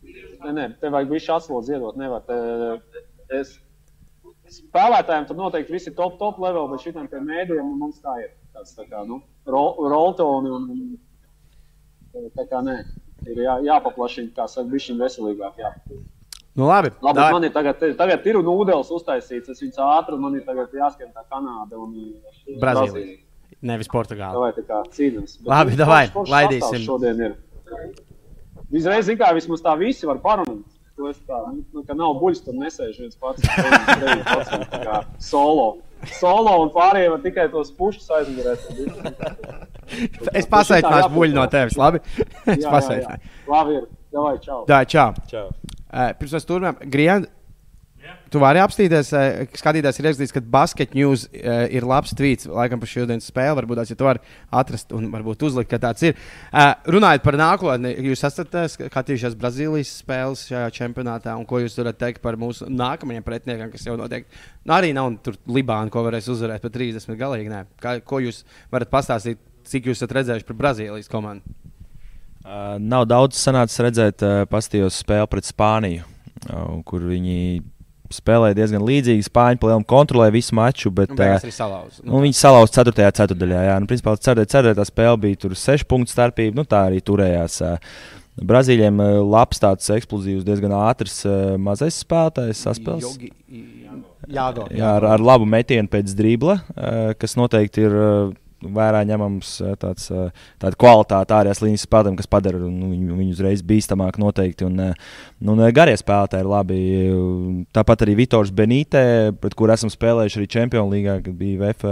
Nē, nē, tev vajag visu atslodzi iedot. Nevar, te, es, spēlētājiem tur noteikti viss ir top, top level, bet šitiem pie mēdījiem mums tā ir. Tāds tā kā, nu, roltoni un, un tā kā nē. Ir jā, jāpaplašina, kā saka, bišķiņ veselīgāk. Jā. Nu, labi, labi man ir tagad, tagad ir nūdeles uztaisīts, es viņus ātri, man ir tagad jāskan tā Kanāda un Brazīlija. Nevis Portugāla. Vai tā kā cīnās. Labi, davai, laidīsim. Šodien ir. Izreiz, zin, kā vismaz tā visi var parunāt. To es tā, nu, nu ka nav buļs, tur nesēž viens pats, pats kā solo. Solo un pārējie var tikai tos pušus aizmugurēt. es pasveicināšu buļļu no tevis, labi? es pasveicināšu. Labi ir. Davai, čau. Tā, čau. čau. Uh, pirms mēs turpinām, Grien, Tu vari apstīties, eh, skatīties, ir ierakstīts, ka basket news uh, ir labs tvīts, laikam par šodienas spēli. Varbūt tās, ja tu vari atrast un varbūt uzlikt, ka tāds ir. Runājot par nākotni, jūs esat skatījušies Brazīlijas spēles šajā čempionātā, un ko jūs varat teikt par mūsu nākamajiem pretiniekiem, kas jau noteikti nu, arī nav tur Libāna, ko varēs uzvarēt pat 30 galīgi. Nē. Kā, ko jūs varat pastāstīt, cik jūs esat redzējuši par Brazīlijas komandu? Uh, nav daudz sanācis redzēt, uh, pastījos spēli pret Spāniju, uh, kur viņi spēlēja diezgan līdzīgi. Spāņi palielinājumi kontrolēja visu maču, bet uh, salauz. nu, viņi salauza 4. ceturdaļā. Jā, nu, principā ceturtajā spēlē bija tur 6 punktu starpība. Nu, tā arī turējās. Brazīļiem labs, tāds eksplozīvs, diezgan ātrs mazais spēlētājs saspēles. Jā, ar, ar labu metienu pēc dribla, kas noteikti ir. Vērā ņemams eh, tāds, eh, tāda kvalitāte ārējās līnijas spēlētājiem, kas padara nu, viņu, viņu uzreiz bīstamāk noteikti. Un, eh, nu, un garie spēlētāji ir labi. Tāpat arī Vitors Benīte, pret kuru esam spēlējuši arī Champions League, kad bija VF.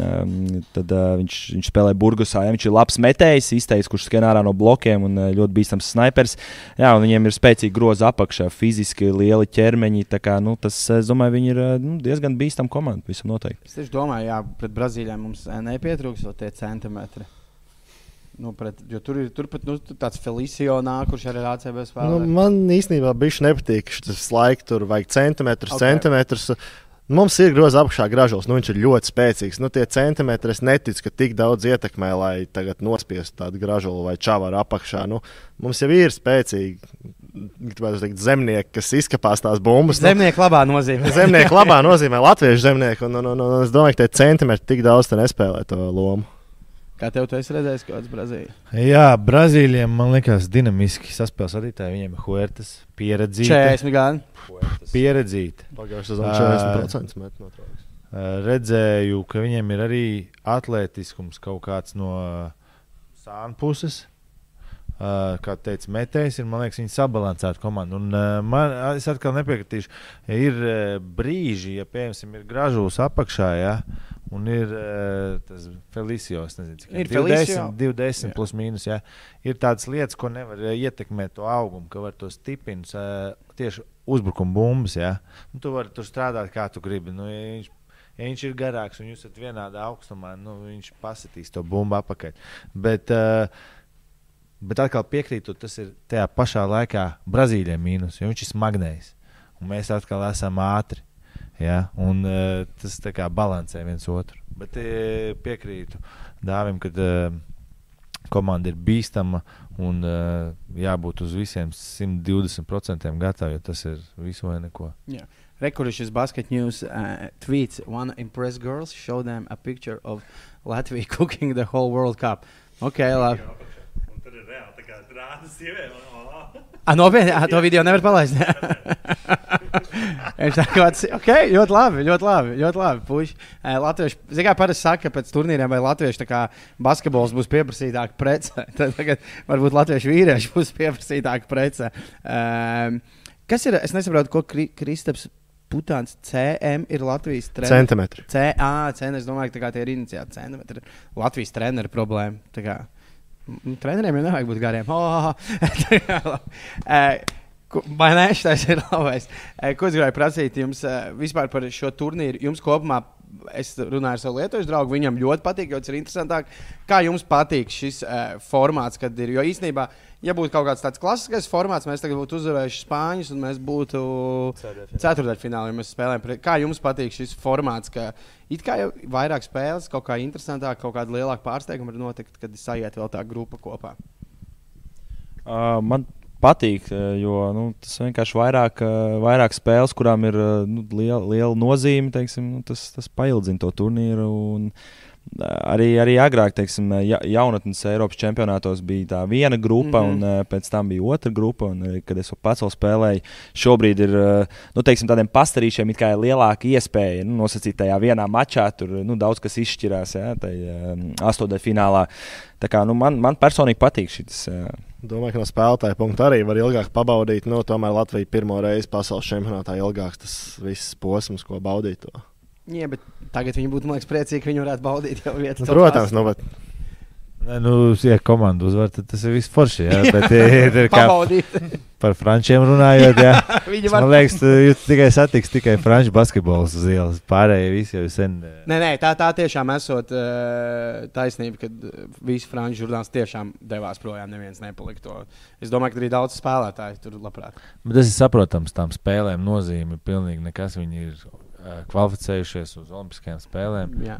Um, tad viņš, viņš spēlēja Burgosā. Ja, viņš ir labs metējs, izteicis, kurš skan ārā no blokiem un ļoti bīstams snipers. Jā, viņiem ir spēcīgi grozi apakšā, fiziski lieli ķermeņi. Kā, nu, tas, es domāju, viņi ir nu, diezgan bīstama komanda. Visam noteikti. Es domāju, jā, pret Brazīlijiem mums nepieņem pietrūks vēl tie centimetri. Nu, pret, jo tur ir turpat, nu, tāds Felicio nāk, kurš arī ir ACB spēlē. Nu, man īstenībā bija nepatīk šis laiks, tur vajag centimetrus, okay. centimetrus. Mums ir grozā apakšā gražos, nu viņš ir ļoti spēcīgs. Nu, tie centimetri es neticu, ka tik daudz ietekmē, lai tagad nospiestu tādu gražulu vai čavaru apakšā. Nu, mums jau ir spēcīgi teikt, zemnieki, kas izkapās tās bumbas. Nu, zemnieki labā nozīmē. zemnieki labā nozīmē latviešu zemnieku. Un, un, un, un es domāju, ka tie centimetri tik daudz nespēlē to lomu. Kā tev tas redzējis, kāds Brazīlija? Jā, Brazīlijiem man liekas, dinamiski saspēles vadītāji. Viņiem ir Huertas pieredzīti. 40 gadi. Pieredzīti. Pagājušajā sezonā 40% met no trauks. Redzēju, ka viņiem ir arī atletiskums kaut kāds no sāna puses. Uh, kā teica, metējs ir, liekas, viņa sabalansēta komanda. Un, uh, man, es atkal nepiekritīšu, ir uh, brīži, ja, piemēram, ir gražūs apakšā, ja, un ir tas Felicijos, nezinu, cik ir 20, 20 plus mīnus, ja, ir tādas lietas, ko nevar ietekmēt to augumu, ka var tos stiprinus uh, tieši uzbrukuma bumbas, ja. Nu, tu vari tur strādāt, kā tu gribi. Nu, ja viņš ja viņš ir garāks un jūs esat vienādā augstumā, nu, viņš pasitīs to bumbu apakaļ. Bet, uh, Bet atkal piekrītu, tas ir tajā pašā laikā Brazīlijai mīnus, jo viņš ir smagnējs. Un mēs atkal esam ātri. Ja? Un, uh, tas tā kā balansē viens otru. Bet uh, piekrītu Dāvim, ka uh, komanda ir bīstama un uh, jābūt uz visiem 120% gatavi, jo tas ir visu vai neko. Yeah. Rekuršas basket news uh, tweets. One impressed girls show them a picture of Latvia cooking the whole World Cup. Ok, labi. Tur ir reāli tā kā rāda sieviete. Ah, nopietni, ah, to video nevar palaist. Es tā kā tādu, ok, ļoti labi, ļoti labi. Ļoti labi puši. Eh, Latvieši, zināmā mērā, parasti saka, ka pēc turnīriem vai latviešu basketbols būs pieprasītāka prece. Tad tagad varbūt latviešu vīrieši būs pieprasītāka prece. Um, kas ir? Es nesaprotu, ko Kri Kristaps Putāns CM ir Latvijas treneris. Centimetri. CA, CN, es domāju, ka tie ir iniciēti centimetri. Latvijas treneru problēma. Treneriem jau nevajag būt gariem. Oh, Vai ne? Tas ir labais. Eh, Ko es gribēju prasīt jums eh, vispār par šo turnīru? Jums kopumā, es runāju ar savu lietuviešu draugu, viņam ļoti patīk, jo tas ir interesantāk. Kā jums patīk šis uh, formāts, kad ir? Jo īstenībā, ja būtu kaut kāds tāds klasiskais formāts, mēs tagad būtu uzvarējuši Spāņus un mēs būtu ceturdaļfinālā, ja mēs spēlējam. Kā jums patīk šis formāts, ka it kā jau vairāk spēles, kaut kā interesantāk, kaut kāda lielāka pārsteiguma var notikt, kad sajiet vēl tā grupa kopā? Uh, man patīk, uh, jo nu, tas vienkārši vairāk, uh, vairāk spēles, kurām ir uh, nu, liela, liela nozīme. Teiksim, nu, tas, tas paildzina to turnīru. Un, Arī, arī agrāk, teiksim, ja, jaunatnes Eiropas čempionātos bija tā viena grupa, mm Mhm. -hmm. un uh, pēc tam bija otra grupa. Un, arī, kad es pats vēl spēlēju, šobrīd ir nu, teiksim, tādiem pastarīšiem ir lielāka iespēja nu, nosacīt tajā vienā mačā. Tur nu, daudz kas izšķirās ja, tajā astotdaļfinālā. Tā kā, nu, man, man personīgi patīk šis. Uh, Domāju, ka no spēlētāja punkta arī var ilgāk pabaudīt. Nu, tomēr Latvija pirmo reizi pasaules čempionātā ilgāks tas viss posms, ko baudīt. To. Jā, bet tagad viņi būtu, man liekas, priecīgi, ka viņi varētu baudīt jau vietu. Nu, protams, nu, bet Nē, nu, ja komanda uzvar, tad tas ir viss forši. Jā, bet, ja, ja, kā par frančiem runājot, jā, var. man liekas, tu tikai satiks tikai franču basketbolus uz ielas. Pārējie visi jau sen. eh, Nē, nē, tā, tā tiešām esot uh, taisnība, ka uh, visi franču žurnālisti tiešām devās projām. Neviens nepalika to. Es domāju, ka arī daudz spēlētāju tur labprāt. Bet tas ir saprotams, tām spēlēm nozīme ir pilnīgi nekas. Viņi ir kvalificējušies uz Olimpiskajām spēlēm. Jā.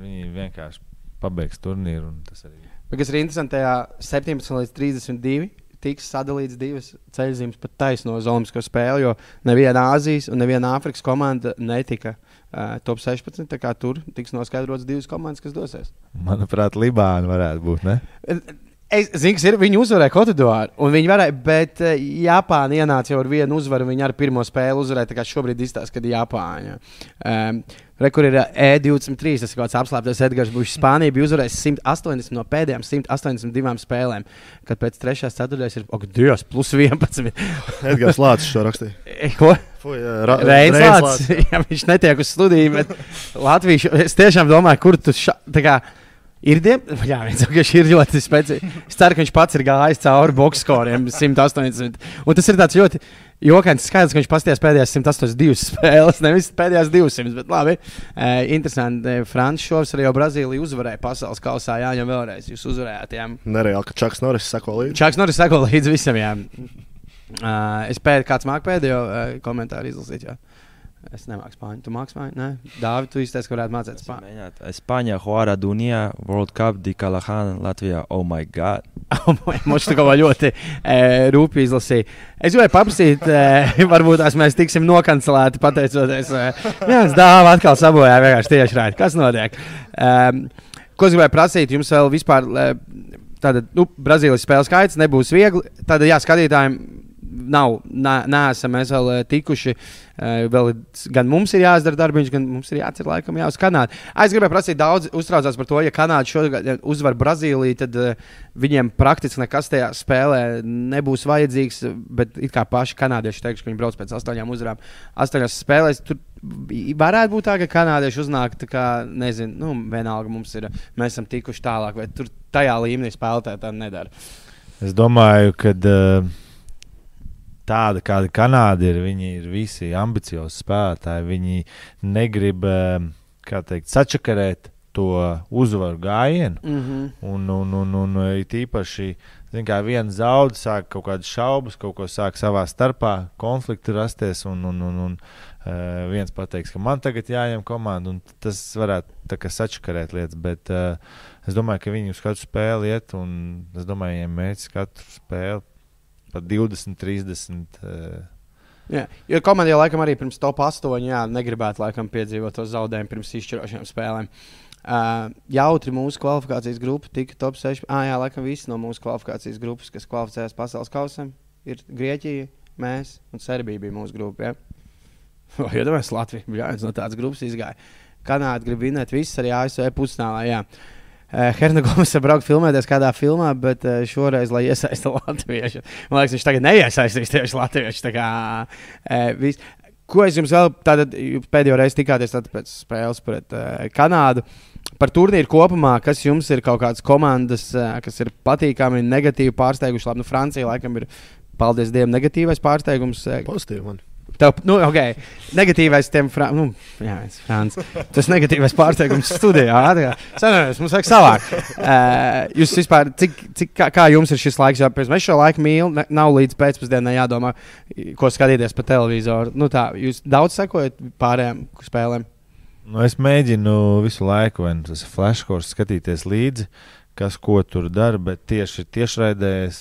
Viņi vienkārši pabeigs turnīru. un tas arī- Bet kas ir interesanti, tajā 17 līdz 32 tiks sadalīts divas ceļzīmes pat taisno Olimpisko spēli, jo neviena Āzijas un neviena Āfrikas komanda netika uh, top 16. tā kā Tur tiks noskaidrots divas komandas, kas dosies. Manuprāt, Libāna varētu būt. Ne? Es zinu, kas ir. Viņi uzvarēja Kotiduāru, un viņi varēja, bet uh, Japāna ienāca jau ar vienu uzvaru. Viņi ar pirmo spēli uzvarēja. Tā kā šobrīd izstāsta, ka Japāņa. Um, Re, kur ir uh, E23, tas ir kaut kāds apslēptais Edgars Bušs. Spānija bija uzvarējusi 180 no pēdējām 182 spēlēm, kad pēc trešās ceturtajās ir, ak, Dievs, plus 11. Edgars Lācis šo rakstīja. E, Ko? Reins Lācis. Ja viņš netiek uz studiju, bet Latvijas. Es tiešām domāju, kur tu šā, tā kā. Ir diem... Jā, vienkārši ir ļoti spēcīgs. Es ceru, ka viņš pats ir gājis cauri boxskoriem 180. Un tas ir tāds ļoti jokains skaidrs, ka viņš pasties pēdējās 182 spēles, nevis pēdējās 200. Bet labi, e, interesanti. Frančs šovs arī jau Brazīlija uzvarēja pasaules kausā. Jā, jau vēlreiz jūs uzvarējāt. Jā. Nereāli, ka Čaks Norris sako līdzi. Čaks Norris sako līdzi visam. Jā. Uh, es pēdējo, kāds māca pēdējo uh, komentāru izlasīt. Jā. Es nemāku spāņu. Tu māki spāņu? Nē, Dāvid, tu izteici, ka varētu mācīt spāņu. España, Juara, Dunija, World Cup, Dikalahana, Latvijā. Oh, my God! Mums tā kā ļoti e, rūpīgi izlasīja. Es gribēju paprasīt, e, varbūt tās mēs tiksim nokancelēti pateicoties. E, es dāvā atkal sabojāju vienkārši tieši rādi. Kas notiek? Um, ko es gribēju prasīt jums vēl vispār? E, Tātad, nu, Brazīlijas spēles skaits nebūs viegli. Tad, jā, skatītājiem nav, neesam mēs vēl eh, tikuši. eh, Vēl gan mums ir jāizdara darbiņš, gan mums ir jācer laikam jā, uz Kanādu. Ah, Es gribēju prasīt, daudz uztraucās par to, ja Kanāda šogad eh, uzvar Brazīliju, tad uh, viņiem praktiski nekas tajā spēlē nebūs vajadzīgs. Bet kā paši kanādieši teiks, ka viņi brauc pēc astoņām uzvarām, astoņās spēlēs. Tur varētu būt tā, ka kanādieši uznāk, tā kā, nezinu, nu, vienalga mums ir, mēs esam tikuši tālāk, vai tur tajā līmenī spēlētāji tā nedara. Es domāju, ka uh, tāda kāda Kanāda ir, viņi ir visi ambiciozi spēlētāji. Viņi negrib uh, kā teikt, sačakarēt to uzvaru gājienu. Mm -hmm. Un, un, un, un it īpaši kā, viens zaudējums, sāk kaut kādas šaubas, kaut ko sāk savā starpā, konflikti rasties. Un, un, un, un, uh, viens pateiks, ka man tagad jāņem komanda, un tas varētu sačakarēt lietas. Bet uh, es domāju, ka viņi uz katru spēli iet, un es domāju, ka viņiem mērķis katru spēli pat 20, 30. Uh, Jā, jo komanda jau laikam arī pirms top 8 jā, negribētu laikam, piedzīvot to zaudējumu pirms izšķirošām spēlēm. Uh, jautri mūsu kvalifikācijas grupa tika top 6. Ah, jā, laikam visi no mūsu kvalifikācijas grupas, kas kvalificējās pasaules kausam, ir Grieķija, mēs un Serbija bija mūsu grupa. Ja? Vai iedomājieties, Latvija bija no tādas grupas izgāja. Kanāda grib vinēt visus arī ASV pusnāvā. Jā. Herna Gomes ir braukt filmēties kādā filmā, bet uh, šoreiz, lai iesaistītu latviešu, man liekas, viņš tagad neiesaistīs tieši latviešu. Kā, uh, vis... Ko es jums vēl tātad, pēdējo reizi tikāties pēc spēles pret uh, Kanādu? Par turnīru kopumā, kas jums ir kaut kādas komandas, uh, kas ir patīkami, negatīvi pārsteiguši? Labi, nu, Francija laikam ir, paldies Dievam, negatīvais pārsteigums. Pozitīvi man. Tev, nu, okay. Negatīvais tiem fra... nu, jā, Frans. Tas negatīvais pārsteigums studijā. Sanāries, mums vajag savāk. Uh, jūs vispār, cik, cik, kā, kā jums ir šis laiks? Jā, mēs šo laiku mīlam, nav līdz pēcpusdienai jādomā, ko skatīties pa televizoru. Nu, tā, jūs daudz sekojat pārējām spēlēm? Nu, es mēģinu visu laiku, vai nu tas ir flashkors, skatīties līdzi, kas ko tur dara, bet tieši tiešraidēs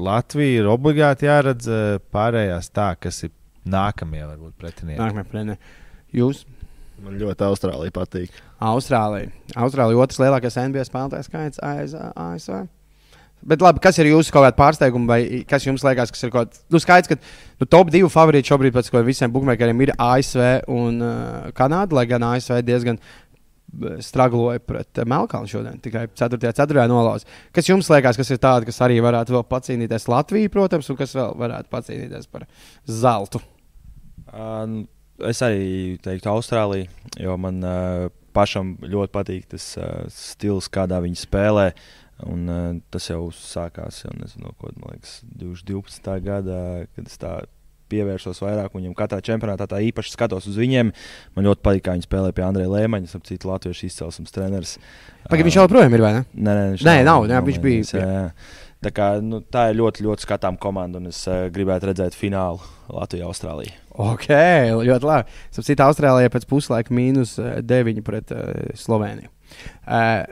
Latvija ir obligāti jāredz pārējās tā, kas ir nākamie varbūt pretinieki. Nākamie pretinieki. Jūs? Man ļoti Austrālija patīk. Austrālija. Austrālija otrs lielākais NBA spēlētājs skaits aiz ASV. Bet labi, kas ir jūsu kaut kāda pārsteiguma, vai kas jums liekas, kas ir kaut kāds? Nu, skaidrs, ka nu, top divi favorīti šobrīd pēc visiem bookmakeriem ir ASV un uh, Kanāda, lai gan ASV diezgan stragloja pret Melkānu šodien, tikai 4. ceturtajā nolauza. Kas jums liekas, kas ir tādi, kas arī varētu vēl pacīnīties Latviju, protams, un kas vēl varētu pacīnīties par zeltu? Uh, es arī teiktu Austrāliju, jo man uh, pašam ļoti patīk tas uh, stils, kādā viņi spēlē. Un, uh, tas jau sākās jau nezinu, ko, liekas, 2012. gadā, kad es tādu pievērsos vairāk viņam katrā čempionātā. Tā īpaši skatos uz viņiem. Man ļoti patīk, kā viņi spēlē pie Andreja Lēmaņa, ap citu latviešu izcelsmes treneris. Pagaidām, viņš joprojām ir vai ne? Nē, nē, nē nav, jā, viņš bija. Jā, jā. Tā, kā, nu, tā ir ļoti, ļoti skatām komanda, un es uh, gribētu redzēt finālu Latviju-Austrāliju. Ok, ļoti labi. Sapratu, Austrālijā pēc puslaika mīnus 9 pret uh, Sloveniju. Uh,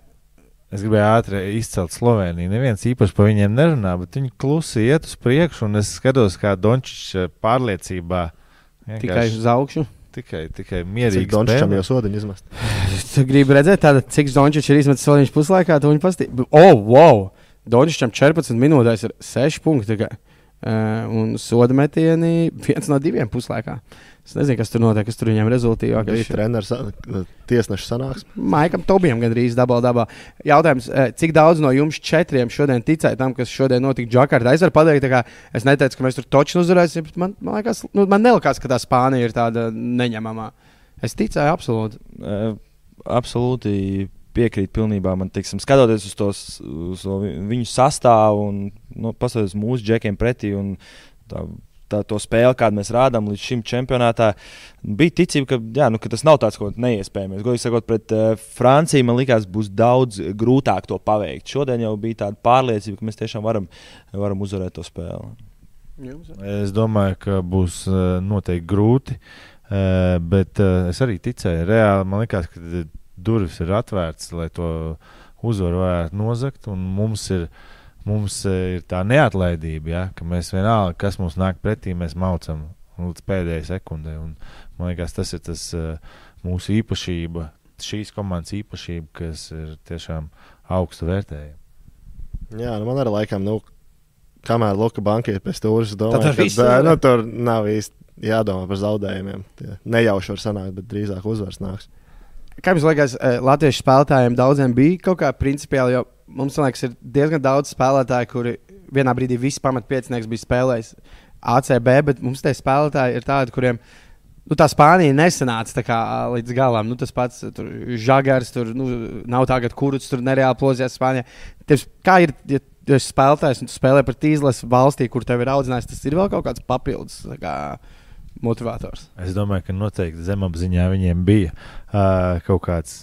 Es gribēju ātri izcelt Sloveniju. Neviens īpaši par viņiem nerunā, bet viņi klusi iet uz priekšu, un es skatos, kā Dončits eh, pārliecībā. Tikai uz augšu. Tikai, tikai mierīgi. Cik Dončitam jau sodiņu izmest? Tu gribi redzēt, tāda, cik Dončits ir izmetis sodiņu puslaikā, tu viņu pastīvi. Oh, wow! Dončitam 14 minūtēs ir 6 punkti tikai. Uh, un soda metieni viens no diviem puslaikā. Es nezinu, kas tur notiek, kas tur viņam rezultātā. Viņš ir treneris, tiesneša sanāksme. Maikam Tobijam gandrīz dabā dabā. Jautājums, cik daudz no jums četriem šodien ticēja tam, kas šodien notika Džakartā? Es varu pateikt, ka es neteicu, ka mēs tur toču uzvarēsim, bet man, man, liekas, nu, man nelikās, ka tā Spānija ir tāda neņemamā. Es ticēju absolūti. Uh, absolūti piekrīt pilnībā. Man, teiksim, skatoties uz, tos, uz viņu sastāvu un nu, paskatoties mūsu džekiem pretī. Tā, tā, to spēli, kādu mēs rādām līdz šim čempionātā, bija ticība, ka, jā, nu, ka tas nav tāds kaut kas neiespējams. Godīgi sakot, pret uh, Franciju man likās, būs daudz grūtāk to paveikt. Šodien jau bija tāda pārliecība, ka mēs tiešām varam, varam uzvarēt to spēli. Es domāju, ka būs uh, noteikti grūti, uh, bet uh, es arī ticēju. Reāli man liekas, ka durvis ir atvērtas, lai to uzvaru varētu nozagt. Mums ir, mums ir tā neatlaidība, ja, ka mēs vienalga, kas mums nāk pretī, mēs maucam līdz pēdējai sekundei. Un, man liekas, tas ir tas mūsu īpašība, šīs komandas īpašība, kas ir tiešām augstu vērtējama. Jā, nu man arī laikam, nu, kamēr Luka banka ir pēc stūres, domāju, ka tā, nu, tur nav īsti jādomā par zaudējumiem. Nejauši var sanākt, bet drīzāk uzvars nāks. Kā jums liekas, latviešu spēlētājiem daudziem bija kaut kā principiāli, jo mums liekas, ir diezgan daudz spēlētāju, kuri vienā brīdī viss pamatpiecinieks bija spēlējis ACB, bet mums tie spēlētāji ir tādi, kuriem nu, tā Spānija nesanāca kā, līdz galam. Nu, tas pats tur, žagars, tur nu, nav tagad kurts, tur nereāli plosījās Spānijā. Tev, kā ir, ja tu esi spēlētājs un tu spēlē par tīzles valstī, kur tev ir audzināts, tas ir vēl kaut kāds papildus kā, motivators. Es domāju, ka noteikti zemapziņā viņiem bija uh, kaut kāds,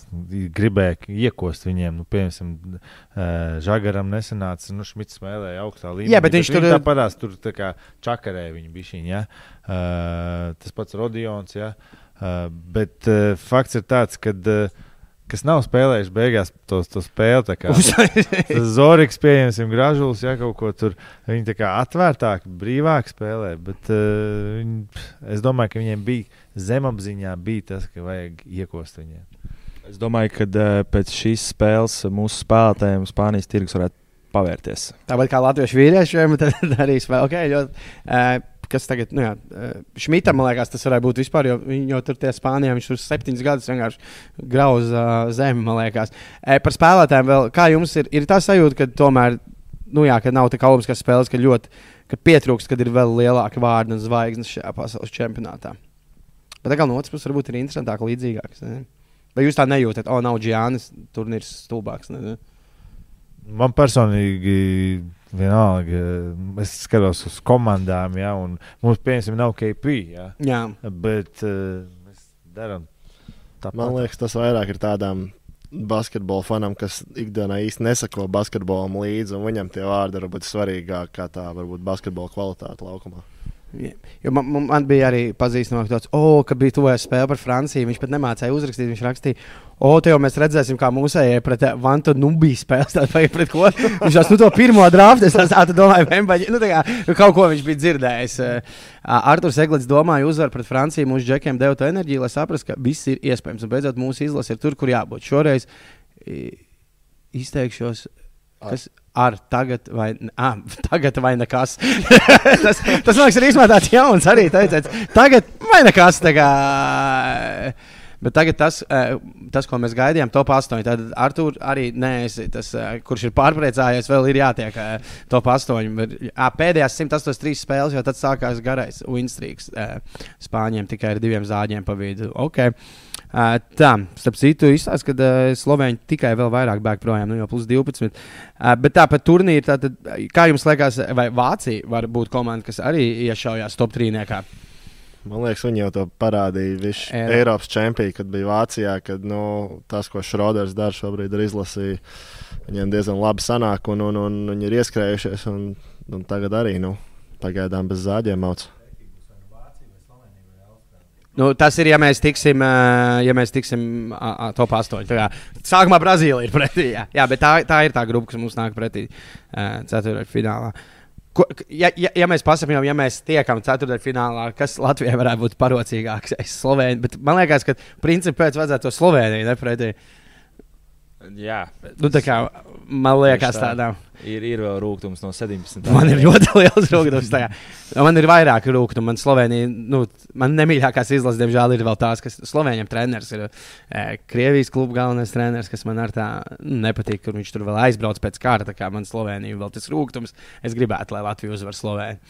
gribēja iekost viņiem. Nu, piemēram, uh, Žagaram nesenāca, nu, Šmits spēlēja augstā līmenī. Jā, bet viņš tur parādās, tur tā kā čakarēja viņa bišķiņa. Ja? Uh, tas pats Rodions, ja? uh, bet uh, fakts ir tāds, ka. Uh, kas nav spēlējuši beigās to, to spēli. Tas Zorigs, pieņemsim, Gražulis, ja kaut ko tur viņi tā kā atvērtāk, brīvāk spēlē. Bet uh, viņi, es domāju, ka viņiem bija zemapziņā bija tas, ka vajag iekost viņiem. Es domāju, ka uh, pēc šīs spēles mūsu spēlētājiem Spānijas tirgus varētu pavērties. Tāpat kā latviešu vīriešiem, tad arī spēlē. Okay, ļoti, uh, kas tagad, nu, jā, eh, Šmitam, man liekas, tas varētu būt vispār, jo viņi jau tur tie Spānijā, viņš tur septiņus gadus vienkārši grauza uh, zemi, man liekas. E, par spēlētājiem vēl, kā jums ir, ir tā sajūta, ka tomēr, nu jā, ka nav tā kā olimpiskās spēles, ka ļoti, ka pietrūkst, kad ir vēl lielāka vārda un zvaigznes šajā pasaules čempionātā. Bet tā kā no otras puses varbūt ir interesantāk, līdzīgāk. Vai jūs tā nejūtat, o, oh, nav Džānis, turnīrs stulbāks? Ne? Man personīgi Vienalga, es skatos uz komandām, ja, un mums, piemēram, nav KP. Ja, Jā. Bet uh, mēs darām tāpat. Man liekas, tas vairāk ir tādām basketbola fanam, kas ikdienā īsti nesako basketbolam līdzi, un viņam tie vārdi varbūt svarīgāk kā tā varbūt basketbola kvalitāte laukumā. Jo man, man bija arī pazīstams, ka, oh, kad bija tuvojas spēle par Franciju, viņš pat nemācīja uzrakstīt. Viņš rakstīja, o, oh, te jau mēs redzēsim, kā mūsējie pret eh, Vantu Nubiju spēlēs. Pret ko? Viņš tās, nu, to pirmo draftu, es tādu domāju, Vembaģi, nu, tā kā nu, kaut ko viņš bija dzirdējis. Eh, Arthurs Eglits domāja, uzvar pret Franciju, mūsu džekiem deva to enerģiju, lai saprastu, ka viss ir iespējams. Un beidzot mūsu izlase ir tur, kur jābūt. Šoreiz izteikšos. Kas ar tagad vai, ah, tagad vai nekas? tas, tas man liekas, ir īstenībā tāds jauns arī teiciens. Tagad vai nekas. Kā, Bet tagad tas, tas, ko mēs gaidījām, top 8. Tad Artur arī neesi tas, kurš ir pārpriecājies, vēl ir jātiek top 8. Pēdējās 183 spēles, jo tad sākās garais Winstrīks Spāņiem tikai ar diviem zāģiem pa vidu. Okay. Uh, tā, starp citu, izstāsta, ka uh, Slovēņi tikai vēl vairāk bēg projām, nu jau plus 12. Uh, bet tā par turnīru, tātad, kā jums liekas, vai Vācija var būt komanda, kas arī iešaujās top trīniekā? Man liekas, viņi jau to parādīja. Viņš ir Eiropas čempions, kad bija Vācijā. Kad, nu, tas, ko Šroders dara šobrīd, ir izlasījis. Viņiem diezgan labi sanāk, un, un, un viņi ir ieskrējušies. Un, un tagad arī nu, pagaidām bez zāģiem mauc. Nu, tas ir, ja mēs tiksim, ja mēs tiksim top 8. Sākumā Brazīlija ir pretī. Jā, jā bet tā, tā ir tā grupa, kas mums nāk pretī ceturtajā Ko, ja, ja, ja mēs pasakām, ja mēs tiekam ceturtajā kas Latvijai varētu būt parocīgāks? Es Slovēniju, bet man liekas, ka principā pēc vajadzētu to Sloveniju nepretī. Jā, nu, tā kā man liekas, tā nav. Ir, ir vēl rūkums no 17. Man ir ļoti liels rūkums. Man ir vairāk rūkumu. Man Slovenija, nu, man nemīļākās izlases, diemžēl, ir vēl tās, kas Slovenijam treneris ir e, Krievijas kluba galvenais treneris, kas man ar tā nu, nepatīk, kur viņš tur vēl aizbrauc pēc kārta. Kā man Slovenija vēl tas rūkums. Es gribētu, lai Latvija uzvar Sloveniju.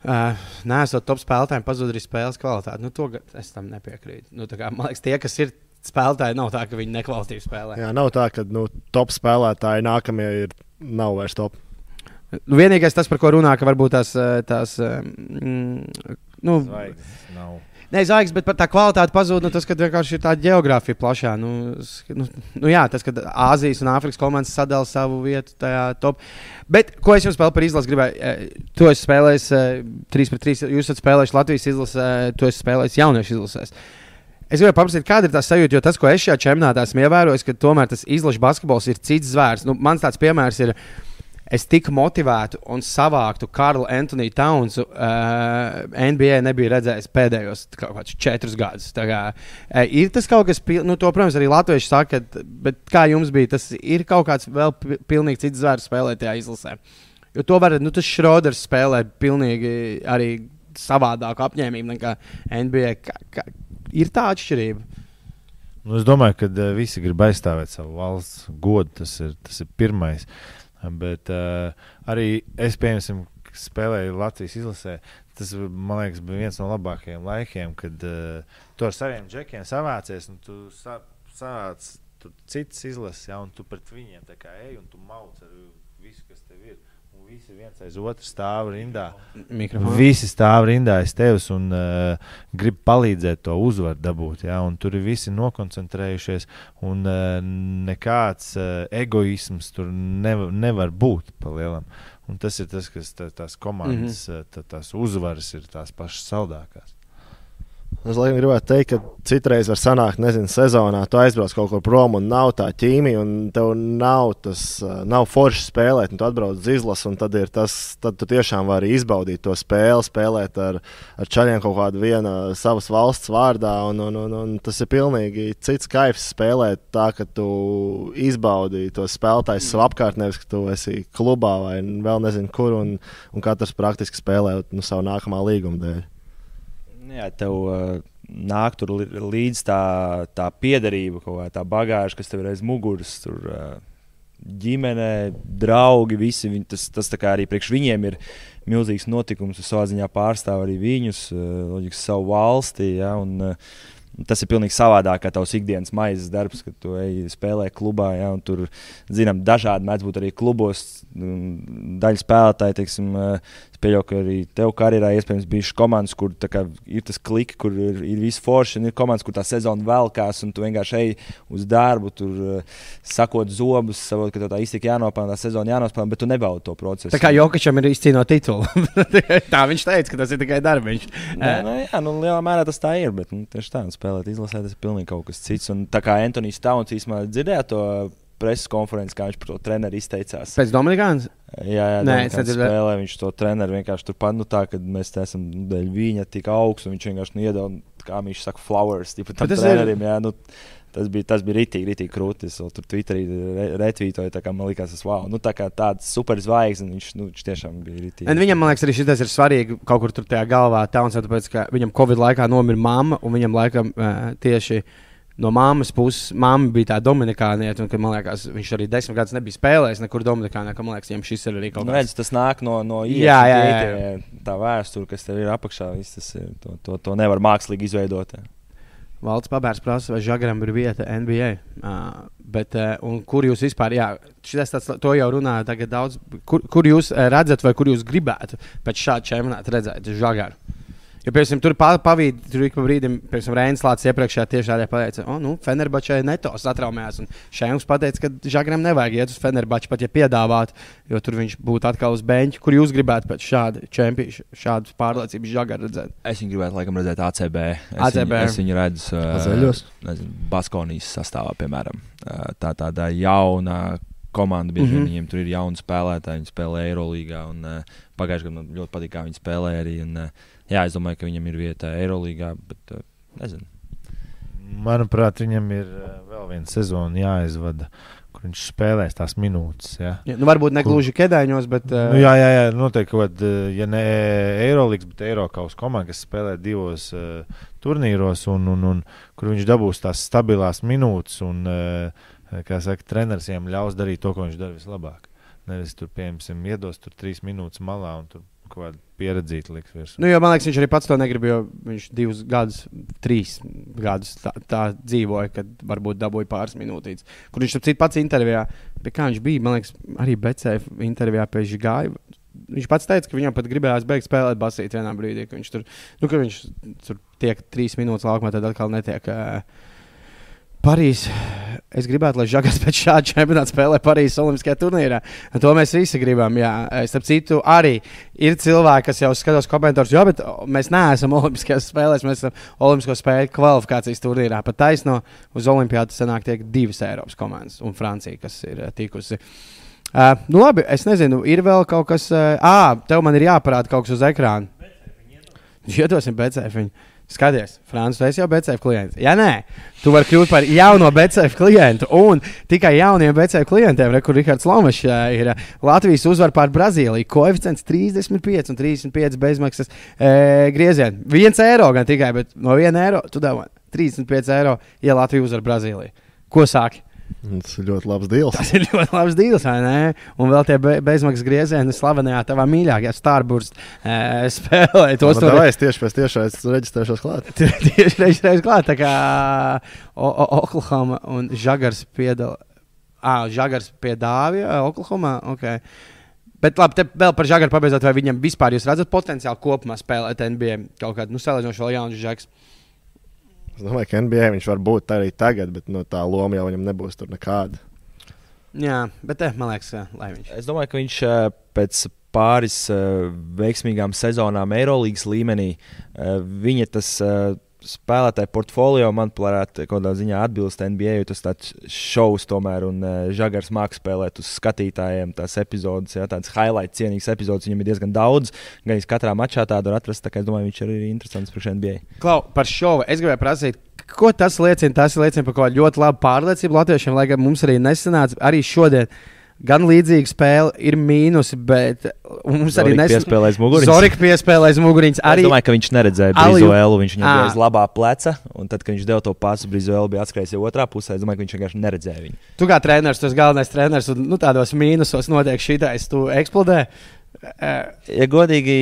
Uh, Nē, esot top spēlētājiem, pazudīs spēles kvalitāte. Nu, to es tam nepiekrītu. Nu, kā, man liekas, tie, kas ir spēlētāji nav tā, ka viņi nekvalitatīvi spēlē. Jā, nav tā, ka nu, top spēlētāji nākamie ir nav vairs top. Nu, vienīgais tas, par ko runā, ka varbūt tās. Eh, tās eh, mm, nu, nav. Nē, zvaigznes, bet par tā kvalitāti pazūd. Nu, tas, ka vienkārši ir tā geogrāfija plašā. Nu, nu, nu, jā, tas, ka Āzijas un Āfrikas komandas sadala savu vietu tajā top. Bet, ko es jums vēl par izlasi gribēju? Eh, tu esi spēlējis 3 pret 3. Jūs esat spēlējuši Latvijas izlasē, tu esi spēlējis jauniešu izlasēs. Es gribēju paprasīt, kāda ir tā sajūta, jo tas, ko es šajā čempionātā esmu ievērojis, ka tomēr tas izlaša basketbols ir cits zvērs. Nu, mans tāds piemērs ir. Es tik motivētu un savāktu Karlu Antoniu Townsu. Uh, NBA nebija redzējis pēdējos četrus gadus. Kā, uh, ir tas kaut kas, nu, to, protams, arī latvieši saka, bet kā jums bija, tas ir kaut kāds vēl pilnīgi cits zvērs spēlēt tajā izlasē. Jo to var, nu, tas Šroders spēlē pilnīgi arī savādāku apņēmību nekā NBA. Kā, kā, ir tā atšķirība. Nu, es domāju, ka uh, visi grib aizstāvēt savu valsts godu. Tas ir, tas ir pirmais. Bet uh, arī es, piemēram, spēlēju Latvijas izlasē. Tas man liekas, bija viens no labākajiem laikiem, kad uh, tu ar saviem džekiem savācies un tu sa savāc citas izlases, ja, un tu pret viņiem ej un tu mauc ar visu, kas tev ir. Visi viens aiz otru stāv rindā. Mikrofons. Visi stāv rindā aiz tevis un uh, grib palīdzēt to uzvaru dabūt. Ja? Un tur ir visi nokoncentrējušies, un uh, nekāds uh, egoisms tur nevar, nevar būt pa lielam. Un tas ir tas, kas tā, tās komandas, mm -hmm. tā, tās uzvaras ir tās pašas saldākās. Es laikam gribētu teikt, ka citreiz var sanākt, nezinu, sezonā tu aizbrauc kaut kur prom un nav tā ķīmija, un tev nav tas, nav forši spēlēt, un tu atbrauc uz izlasu, un tad, tas, tad tu tiešām vari izbaudīt to spēli, spēlēt ar, ar čaļiem kaut kādu vienu savas valsts vārdā, un, un, un, un tas ir pilnīgi cits kaifs spēlēt tā, ka tu izbaudi to spēlētāju savu apkārt, nevis ka tu esi klubā vai vēl nezinu kur, un, un katrs praktiski spēlē nu, savu nākamā līguma dēļ. Nu jā, tev uh, nāk tur līdzi tā, tā piederība, kaut kā tā bagāža, kas tev ir aiz muguras. Tur, uh, ģimene, draugi, visi viņi, tas, tas arī priekš viņiem ir milzīgs notikums. Es savā ziņā pārstāvu arī viņus, uh, loģiski, savu valsti. Ja, un, uh, Tas ir pilnīgi savādāk kā tavs ikdienas maizes darbs, kad tu ej spēlē klubā. Ja, tur, zinām, dažādi mēdz būt arī klubos. Daļa spēlētāji, teiksim, pieļauju, ka arī tev karjerā iespējams bijušas komandas, kur kā, ir tas kliks, kur ir, ir viss forši, un ir komandas, kur tā sezona velkās, un tu vienkārši ej uz darbu, tur uh, sakot zobus, saprot, ka tā iztika jānopelnā, tā sezona jānospēlē, bet tu nebaudi to procesu. Tā kā Jokačam ir izcīnot titulu. tā viņš teica, ka tas ir tikai darbiņš. Nē, nu, jā, nu, lielā mērā tas tā ir, bet nu, tieši tā, spēlēt izlasē tas ir pilnīgi kaut kas cits. Un tā kā Antonius Tauns īstenībā dzirdēja to preses konferenci, kā viņš par to treneru izteicās. Pēc Dominikānas? Jā, jā Nē, es nedzirdēju. Spēlē, viņš to treneru vienkārši turpat, nu tā, ka mēs esam dēļ viņa tik augsts, un viņš vienkārši nu, iedod, kā viņš saka, flowers, tipu tam trenerim. Jā, nu, Tas bija, tas bija rītīgi, rītīgi krūti. Es tur Twitterī retvītoju, tā kā man liekas, tas wow. Nu, tā kā tāds superzvaigznes, viņš, nu, viņš tiešām bija rītīgi. Un viņam, man liekas, arī šis ir svarīgi kaut kur tur tajā galvā. Tāpēc, tāpēc ka viņam Covid laikā nomira mamma, un viņam laikam tieši no mammas puses, mamma bija tā dominikānieta, un ka, man liekas, viņš arī desmit gadus nebija spēlējis nekur Dominikānā. Man liekas, viņam šis ir arī kaut nu, kas tāds. Tas nāk no, no ielas, jā, jā, jā, jā. tā vēsture, kas tev ir apakšā. Tas to, to, to nevar mākslīgi izveidot. Valsts pabērs prasa, vai Žagaram ir vieta NBA. Uh, bet, uh, kur jūs vispār, jā, tāds, to jau runāja tagad daudz, kur, kur jūs redzat, vai kur jūs gribētu pēc šāda čempionāta redzēt Žagaru? Jo, piemēram, tur pavīdi, tur ik pa brīdim, piemēram, Reinas Lācis iepriekšējā tiešā pateica, o, nu, Fenerbačai netos atraumējās. Un Šēns pateica, ka Žagram nevajag iet uz Fenerbaču, pat ja piedāvāt, jo tur viņš būtu atkal uz beņķa. Kur jūs gribētu pēc šāda čempiona, šādas pārliecības Žagaru redzēt? Es viņu gribētu, laikam, redzēt ACB. Es ACB. Viņu, es viņu redzu uh, Baskonijas sastāvā, piemēram. Uh, tā tāda jauna komanda. Bieži vien mm -hmm. viņiem tur ir jauni spēlētāji, viņi spēlē Eirolandā. Pagājušajā gadā man ļoti patīk, kā viņi spēlē arī. Un, uh, jā, es domāju, ka viņam ir vieta Eirolandā, bet uh, nezinu. Manuprāt, viņam ir uh, vēl viena sezona jāizvada. Kur viņš spēlēs tās minūtes. Ja. Ja, nu, varbūt ne gluži ķēdaiņos, bet. Uh... Nu, jā, jā, jā, noteikti kaut ja ne Eirolandes, bet Eiropas komanda, kas spēlē divos uh, turnīros, un, un, un kur viņš dabūs tās stabilās minūtes, un, uh, kā saka, treneris viņam ļaus darīt to, ko viņš dara vislabāk. Nevis tur, piemēram, iedos tur trīs minūtes malā un tur kaut kāda pieredzīta liks virsū. Nu, jo, man liekas, viņš arī pats to negrib, jo viņš divus gadus, trīs gadus tā, tā dzīvoja, kad varbūt dabūja pāris minūtītes. Kur viņš citu pats intervijā, pie kā viņš bija, man liekas, arī Becēfa intervijā pie Žigāja. Viņš pats teica, ka viņam pat gribējās beigt spēlēt basīt vienā brīdī, kad viņš tur, nu, ka viņš tur tiek trīs minūtes laukumā, tad atkal netiek. Uh, Parīzē. Es gribētu, lai Žagars pēc šāda čempionāta spēlē Parīzes Olimpiskajā turnīrā. To mēs visi gribam. Jā. Starp citu, arī ir cilvēki, kas jau skatās komentārus, jo mēs neesam Olimpiskajās spēlēs, mēs esam Olimpisko spēļu kvalifikācijas turnīrā. Pat taisno uz Olimpiādu sanāk tiek divas Eiropas komandas un Francija, kas ir uh, tikusi. Uh, nu labi, es nezinu, ir vēl kaut kas. Uh, ah, tev man ir jāparāda kaut kas uz ekrāna. Iedosim BCF. Skaties, Frančs, tu esi jau BCF klients. Ja nē, tu vari kļūt par jauno BCF klientu. Un tikai jauniem BCF klientiem, re, kur Rihards Lomačs ir Latvijas uzvar pār Brazīliju. Koeficients 35 un 35 bezmaksas e, griezieni. 1 eiro gan tikai, bet no 1 eiro tu dabū 35 eiro, ja Latvija uzvar Brazīliju. Ko sāki? Tas ir ļoti labs deals. Tas ir ļoti labs deals, vai ne? Un vēl tie be, bezmaksas griezieni slavenajā tavā mīļākajā Starburst e, spēlē. Tos tur es tieši pēc tiešais reģistrēšos klāt. tieši reģistrēšos klāt, tā kā Oklahoma un Žagars piedalās. Ah, Žagars pie Dāvija, Oklahomā. Okay. Bet labi, te vēl par Žagaru pabeidzot, vai viņam vispār jūs redzat potenciāli kopumā spēlēt NBA kaut kādu, nu, salīdzinoši vēl jaunu žags. Es domāju, ka NBA viņš var būt arī tagad, bet no tā loma jau viņam nebūs tur nekāda. Jā, bet eh, man liekas, eh, lai viņš. Es domāju, ka viņš eh, pēc pāris eh, veiksmīgām sezonām Eirolandes līmenī viņa tas. Eh, Spēlētāju portfolio man varētu kaut kādā ziņā atbilst NBA, tas tāds šovs tomēr, un uh, Žagars mākslinieks spēlēt uz skatītājiem tās epizodes, jā, tādas highlight cienīgas epizodes, viņam ir diezgan daudz. Gan arī katrā mačā tādu var atrast, tā kā es domāju, viņš arī ir interesants priekš NBA. Klau, par šovu es gribēju prasīt, ko tas liecina? Tas liecina par kaut kādu ļoti labu pārliecību latviešiem, lai gan mums arī nesanāca arī šodien. Gan līdzīga spēle ir mīnus, bet mums arī Zorika piespēlēs muguriņas. Zorika piespēlēs muguriņas. Arī... Arī Es domāju, ka viņš neredzēja Brīselu. Viņš viņam bija aiz labā pleca, un tad, kad viņš deva to pasu, Brīselu bija atskrējis jau otrā pusē. Es domāju, ka viņš vienkārši neredzēja viņu. tu kā treneris, esi galvenais treneris, un nu, tādos mīnusos notiek šitais, tu eksplodē. Eh, Ja godīgi,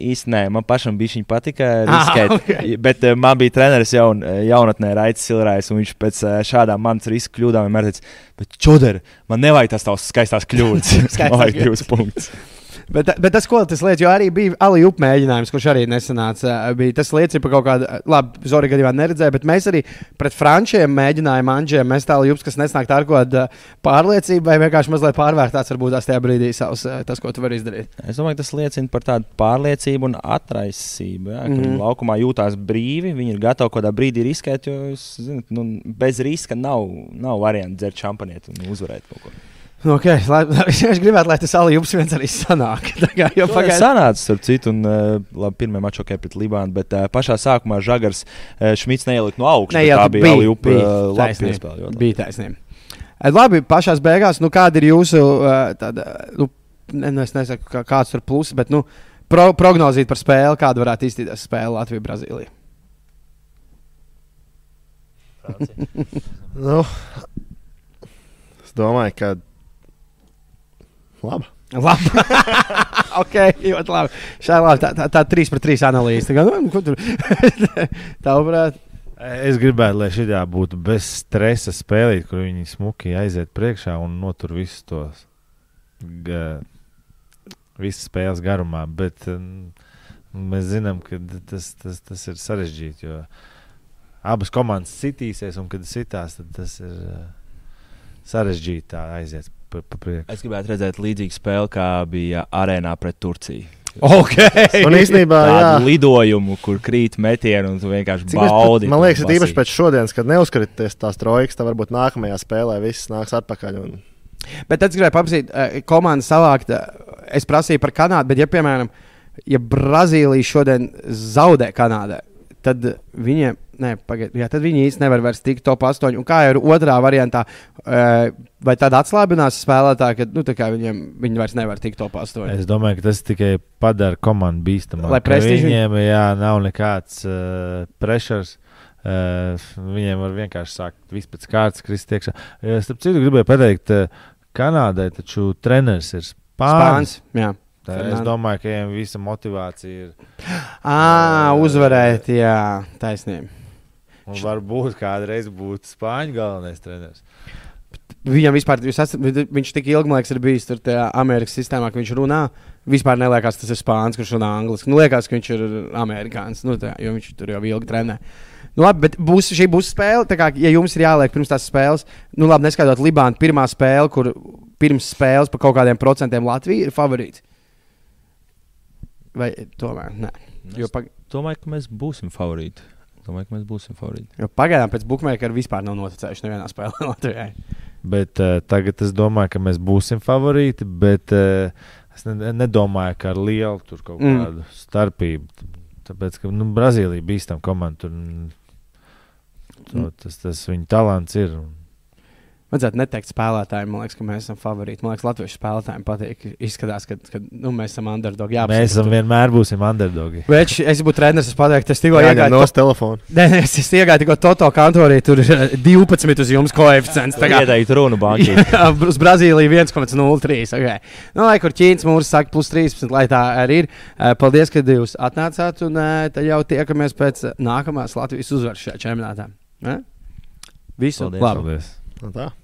īstenībā man pašam bija viņa patika Ah, riskēt. ok. Bet uh, man bija treneris jaun, eh, jaunatnē, Raits Silrājs, un viņš pēc šādām manas riska kļūdām vienmēr teica, bet čoder, man nevajag tās tavas skaistās kļūdas. Skaistās kļūdas. divus punktus. Bet, bet tas, ko tas liecina, jo arī bija Alija upmēģinājums, kurš arī nesanāca. Bija, tas liecina par kaut kādu, labi, Zorija gadījumā neredzēja, bet mēs arī pret frančiem mēģinājām Anģēm mest tālu jups, kas nesnāk ar kādu pārliecību, vai vienkārši mazliet pārvērtāts varbūt tās tajā brīdī savs, eh, tas, ko tu vari izdarīt. Es domāju, tas liecina par tādu pārliecību un atraisību. Ja, mm. -hmm. Laukumā jūtās brīvi, viņi ir gatavi kaut kādā brīdī riskēt, jo zināt, nu, bez riska nav, nav variantu dzert šampanieti un uzvarēt kaut ko. Nu, Okay, lai, es gribētu, lai tas Alija jups viens arī sanāk. Tā jau pagaidām. sanāca starp citu, un uh, labi, pirmā mačā okay, pret Libānu, bet uh, pašā sākumā Žagars uh, Šmits neielika no augšas. Jā, tā bija bija, bija uh, labi labi. Bija taisnība. Eh, Labi, pašā beigās, nu, kāda ir jūsu, eh, tāda, nu, ne, nu, es nesaku, kā, kāds tur pluss, bet nu, pro, prognozīt par spēli, kāda varētu izskatīties spēle Latvija-Brazīlija. Nu, es domāju, ka. Labi. Labi. ok, ļoti labi. Šā labi. Tā, tā, tā 3 pret 3 analīze. Tā, nu, ko tur? Tavuprāt, Es gribētu, lai šī būtu bez stresa spēlīt, kur viņi smuki aiziet priekšā un notur visus tos. Ga, visas spēles garumā. Bet um, mēs zinām, ka tas, tas, tas ir sarežģīti. Jo abas komandas sitīsies, un kad sitās, tad tas ir uh, sarežģīti tā aiziet pa, pa priekšu. Es gribētu redzēt līdzīgu spēli, kā bija arēnā pret Turciju. ok. Un īstenībā, jā. Tādu lidojumu, kur krīt metienu, un tu vienkārši Cik baudi. pat- Man liekas, ka īpaši pēc šodienas, kad neuzkrities tās trojkas, tad varbūt nākamajā spēlē viss nāks atpakaļ. Un... Bet es gribēju paprasīt, uh, komandu savākt. Uh, es prasīju par Kanādu, bet, ja, piemēram, ja Brazīlija šodien zaudē Kanādai, tad viņiem, ne, pagaid, jā, tad viņi īstenībā nevar vairs tikt top 8. Un kā jau ir otrā variantā, vai tad atslābinās spēlētāji, ka nu, viņiem viņi vairs nevar tikt top 8? Es domāju, ka tas tikai padara komandu bīstamāku. Lai prestiži- Viņiem jā, nav nekāds uh, pressures. Uh, viņiem var vienkārši sākt visu pēc kārtas, krist iekšā. Starp citu, gribēju pateikt, uh, Kanādai taču treneris ir Spānis. Spāns. Jā. Tā, es domāju, ka viņiem visa motivācija ir. À, uzvarēt, jā, taisnība. Un varbūt kādreiz būt Spāņu galvenais treneris. Viņam vispār, esat, viņš tik ilgi, man liekas, ir bijis tur Amerikas sistēmā, ka viņš runā. Vispār neliekas, tas ir spānis, kurš runā angliski. Nu, liekas, ka viņš ir amerikānis, nu, tā, jo viņš tur jau ilgi trenē. Nu, labi, bet būs, šī būs spēle. Kā, ja jums ir jāliek pirms tās spēles, nu, labi, neskaidrot Libānu, pirmā spēle, kur pirms spēles par kaut kādiem procentiem Latvija ir favorīts. Vai tomēr? Nē. Jo, pag Domāju, ka mēs būsim favorīti. Domāju, ka mēs būsim favorīti. jo pagaidām pēc bookmakera vispār nav noticējuši nevienā spēlē Latvijai. Bet uh, tagad es domāju, ka mēs būsim favorīti. Bet uh, es ne, nedomāju, ka ar lielu tur kaut Mm. kādu mm. starpību. Tāpēc, ka nu, Brazīlija bīstam komanda. Tur, mm, to, tas, tas viņa talants ir. un Vajadzētu neteikt spēlētājiem, man liekas, ka mēs esam favorīti. Man liekas, Latvijas spēlētājiem patīk. Izskatās, ka, ka nu, mēs esam underdogi. Jā, Mēs esam vienmēr būsim underdogi. Bet es būtu treneris, es pateiktu, es tikko Jā, iegāju. no telefona. Nē, nē, es, es iegāju tikko Toto kantorī, tur ir eh, 12 uz jums koeficients. Tā kā Ieteikt runu bankai. Uz Brazīliju 1,03. Okay. Nu, lai kur Ķīnas mūrs saka, plus 13, lai tā arī ir. Eh, Paldies, ka jūs atnācāt, un eh, tad jau tiekamies pēc eh, nākamās Latvijas uzvaras šajā čempionātā. Ne? Visu labu! Paldies! Nu tā.